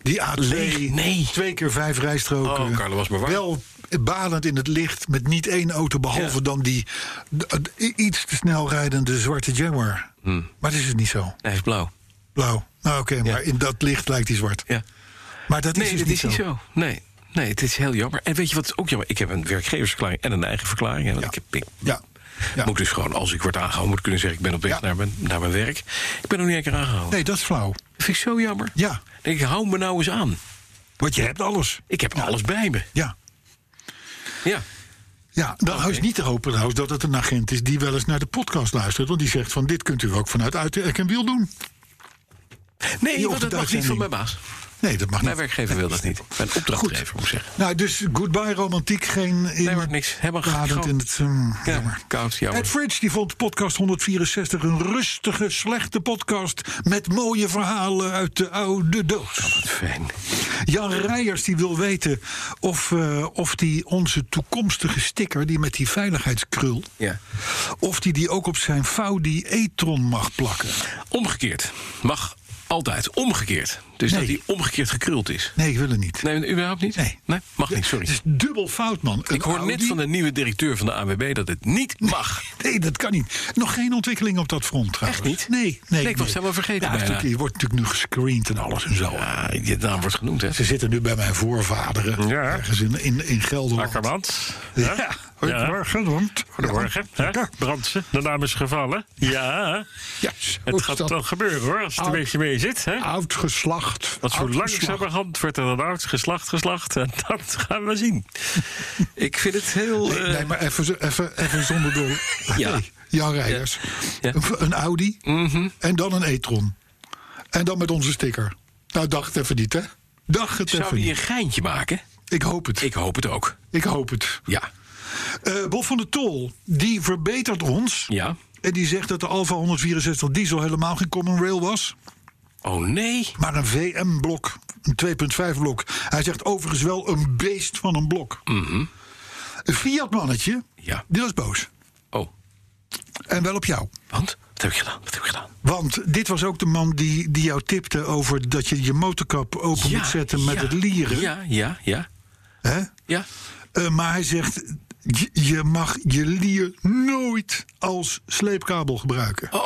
die A2. Leeg, nee. Twee keer vijf rijstroken. Oh, Carlo, was maar waar. Wel balend in het licht met niet één auto behalve Ja. dan die iets te snel rijdende zwarte Jaguar. Hmm. Maar dat is het niet zo. Hij is blauw. Blauw. Nou oké, maar in dat licht lijkt hij zwart. Ja. Maar dat is Nee, dus dat niet is zo. niet zo. Nee. Nee, het is heel jammer. En weet je wat ook jammer? Ik heb een werkgeversverklaring en een eigen verklaring. En Ja. ik, heb, ik Ja. Ja. moet dus gewoon, als ik word aangehouden, moet kunnen zeggen... ik ben op weg Ja. naar, mijn, naar mijn werk. Ik ben nog niet een keer aangehouden. Nee, dat is flauw. Dat vind ik zo jammer. Ja. Dan denk ik, hou me nou eens aan. Want je hebt alles. Ik heb alles bij me. Ja. Ja. Ja, dan is niet te hopen trouwens dat het een agent is die wel eens naar de podcast luistert. Want die zegt van dit kunt u ook vanuit uit en wiel doen. Nee, want dat mag niet van mijn baas. Nee, dat mag Mijn niet. werkgever wil dat niet. Mijn opdrachtgever, moet zeggen. Nou, dus goodbye romantiek, geen in Nee, maar niks. Helemaal Badend gewoon- in het um, Ja, jammer. koud, jammer. Ed Fridge die vond podcast 164 een rustige, slechte podcast met mooie verhalen uit de oude doos. Wat fijn. Jan Rijers die wil weten of, eh, of die onze toekomstige sticker, die met die veiligheidskrul, Ja. of die die ook op zijn Faudi e-tron mag plakken. Omgekeerd. Mag altijd. Omgekeerd. Dus Nee. dat hij omgekeerd gekruld is. Nee, ik wil het niet. Nee, überhaupt niet? Nee. mag niet, sorry. Het is dubbel fout, man. Een Ik hoor net van de nieuwe directeur van de ANWB dat het niet mag. Nee, dat kan niet. Nog geen ontwikkeling op dat front trouwens. Echt niet? Nee, nee. Nee, ik was het helemaal vergeten Ja, bijna. je wordt natuurlijk nu gescreend en alles en zo. Ja, je naam wordt genoemd, hè? Ze zitten nu bij mijn voorvaderen. Ja. Ergens in, in, in Gelderland. Akkermans. Ja, goedemorgen. want- Goedemorgen. Hè? Ja, Brandsen, de naam is gevallen. Ja, ja het gaat wel gebeuren hoor, als het een beetje mee zit. Hè? Oud geslacht. Want zo geslacht. langzamerhand wordt er een oud geslacht geslacht. En dat gaan we zien. Ik vind het heel... Nee, eh, nee, maar even, even, even zonder door. Ja. Jan Rijders. Ja. Een, een Audi. En dan een e-tron. En dan met onze sticker. Nou, dacht het even niet, hè? Dacht het zou even hij een geintje maken? Ik hoop het. Ik, Ik hoop het ook. hoop het. Ja. Eh Bob van der Tol, die verbetert ons. Ja. En die zegt dat de Alfa 164 diesel helemaal geen common rail was. Oh nee. Maar een VM-blok. Een 2.5 blok. Hij zegt overigens wel een beest van een blok. Een Fiat-mannetje, Mhm. Ja. die was boos. Oh. En wel op jou. Want? Wat heb ik gedaan? Wat heb ik gedaan? Want dit was ook de man die, die jou tipte over dat je je motorkap open moet zetten met ja, het lieren. Ja, ja, ja. Hè? Ja. Eh, maar hij zegt, je mag je lier nooit als sleepkabel gebruiken. Oh.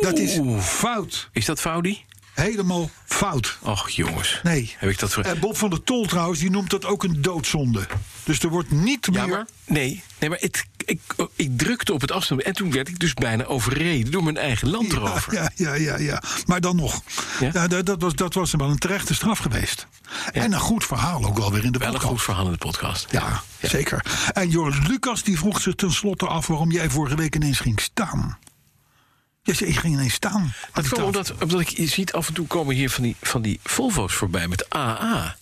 Dat is fout. Is dat Faudi? Helemaal fout. Och, jongens. Nee. Heb ik dat voor... En Bob van der Tol trouwens, die noemt dat ook een doodzonde. Dus er wordt niet Ja, meer... maar nee, nee, maar het, ik, ik drukte op het afstand en toen werd ik dus bijna overreden door mijn eigen landrover. Ja, ja, ja, ja. Maar dan nog. Ja? Ja? dat, dat was, dat was wel een terechte straf geweest. En een goed verhaal ook wel weer in de Wel een podcast. goed verhaal in de podcast. Ja, zeker. En Joris Lucas die vroeg zich tenslotte af waarom jij vorige week ineens ging staan. Ja, je ging ineens staan. aan Dat kwam omdat, omdat ik, je ziet af en toe komen hier van die, van die Volvo's voorbij met AA.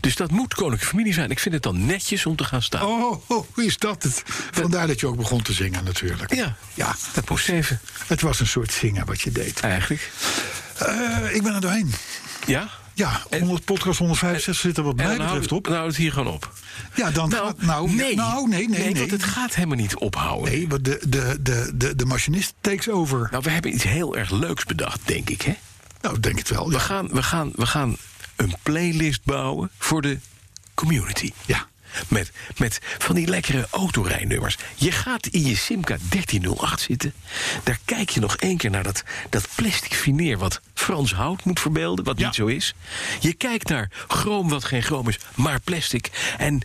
Dus dat moet koninklijke familie zijn. Ik vind het dan netjes om te gaan staan. Oh, oh, hoe is dat het? Vandaar dat je ook begon te zingen natuurlijk. Ja, Ja, dat moest even. het was een soort zingen wat je deed. Eigenlijk. Eh, ik ben er doorheen. Ja? Ja, 100, podcast 165 zit er wat mij dan betreft houdt op. nou het hier gewoon op. Ja, dan Nou, gaat... Nou, nee. nou, nee, nee, nee. want het gaat helemaal niet ophouden. Nee, want de, de, de, de, de machinist takes over. Nou, we hebben iets heel erg leuks bedacht, denk ik, hè? Nou, denk het wel. We, Ja. gaan, we, gaan, we gaan een playlist bouwen voor de community. Ja. Met, met van die lekkere autorijnummers. Je gaat in je Simca 1308 zitten. Daar kijk je nog één keer naar dat, dat plastic fineer... wat Frans hout moet verbeelden, wat Ja. niet zo is. Je kijkt naar chroom wat geen chroom is, maar plastic. En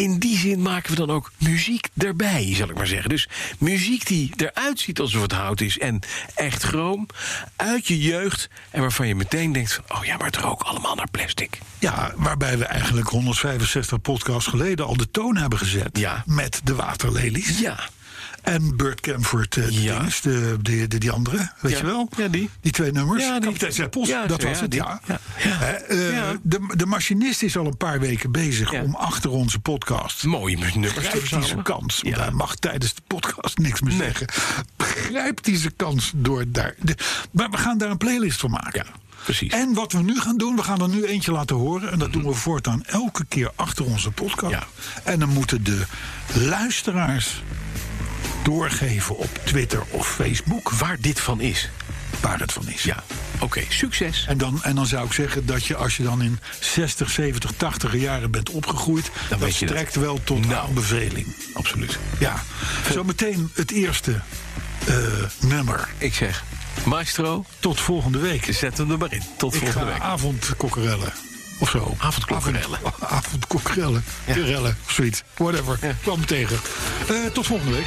in die zin maken we dan ook muziek erbij, zal ik maar zeggen. Dus muziek die eruit ziet alsof het hout is en echt chroom... uit je jeugd en waarvan je meteen denkt van... oh ja, maar het rookt allemaal naar plastic. Ja, waarbij we eigenlijk 165 podcasts geleden al de toon hebben gezet. Ja. Met de waterlelies. Ja. En Burt Camford, eh, de Ja. de, de, de, die andere, weet Ja. je wel? Ja, die. Die twee nummers. Ja, die. Kapitein Zeppels, Ja, dat zo, was het, ja. Eh, Ja. de, de machinist is al een paar weken bezig om achter onze podcast... Mooie nummers te hij zijn verzamelen. kans? Want hij mag tijdens de podcast niks meer Nee. zeggen. Grijpt hij zijn kans door daar. Maar we gaan daar een playlist van maken. Ja. Precies. En wat we nu gaan doen, we gaan er nu eentje laten horen. En dat doen we voortaan elke keer achter onze podcast. Ja. En dan moeten de luisteraars doorgeven op Twitter of Facebook Waar dit van is. waar het van is. Ja, oké, succes. En dan, en dan zou ik zeggen dat je als je dan in 60, 70, 80 jaren bent opgegroeid, dat je dat. strekt wel tot Nou. aanbeveling. Absoluut. Ja, zometeen het eerste eh, nummer. Ik zeg, maestro, Tot volgende week. zet hem er maar in. Tot Ik volgende ga week. avondkokkerellen. Of zo. Avondkokkerellen. Avond- Avondkokkerellen. Kerellen. Zoiets. Whatever. Kwam tegen. Eh, tot volgende week.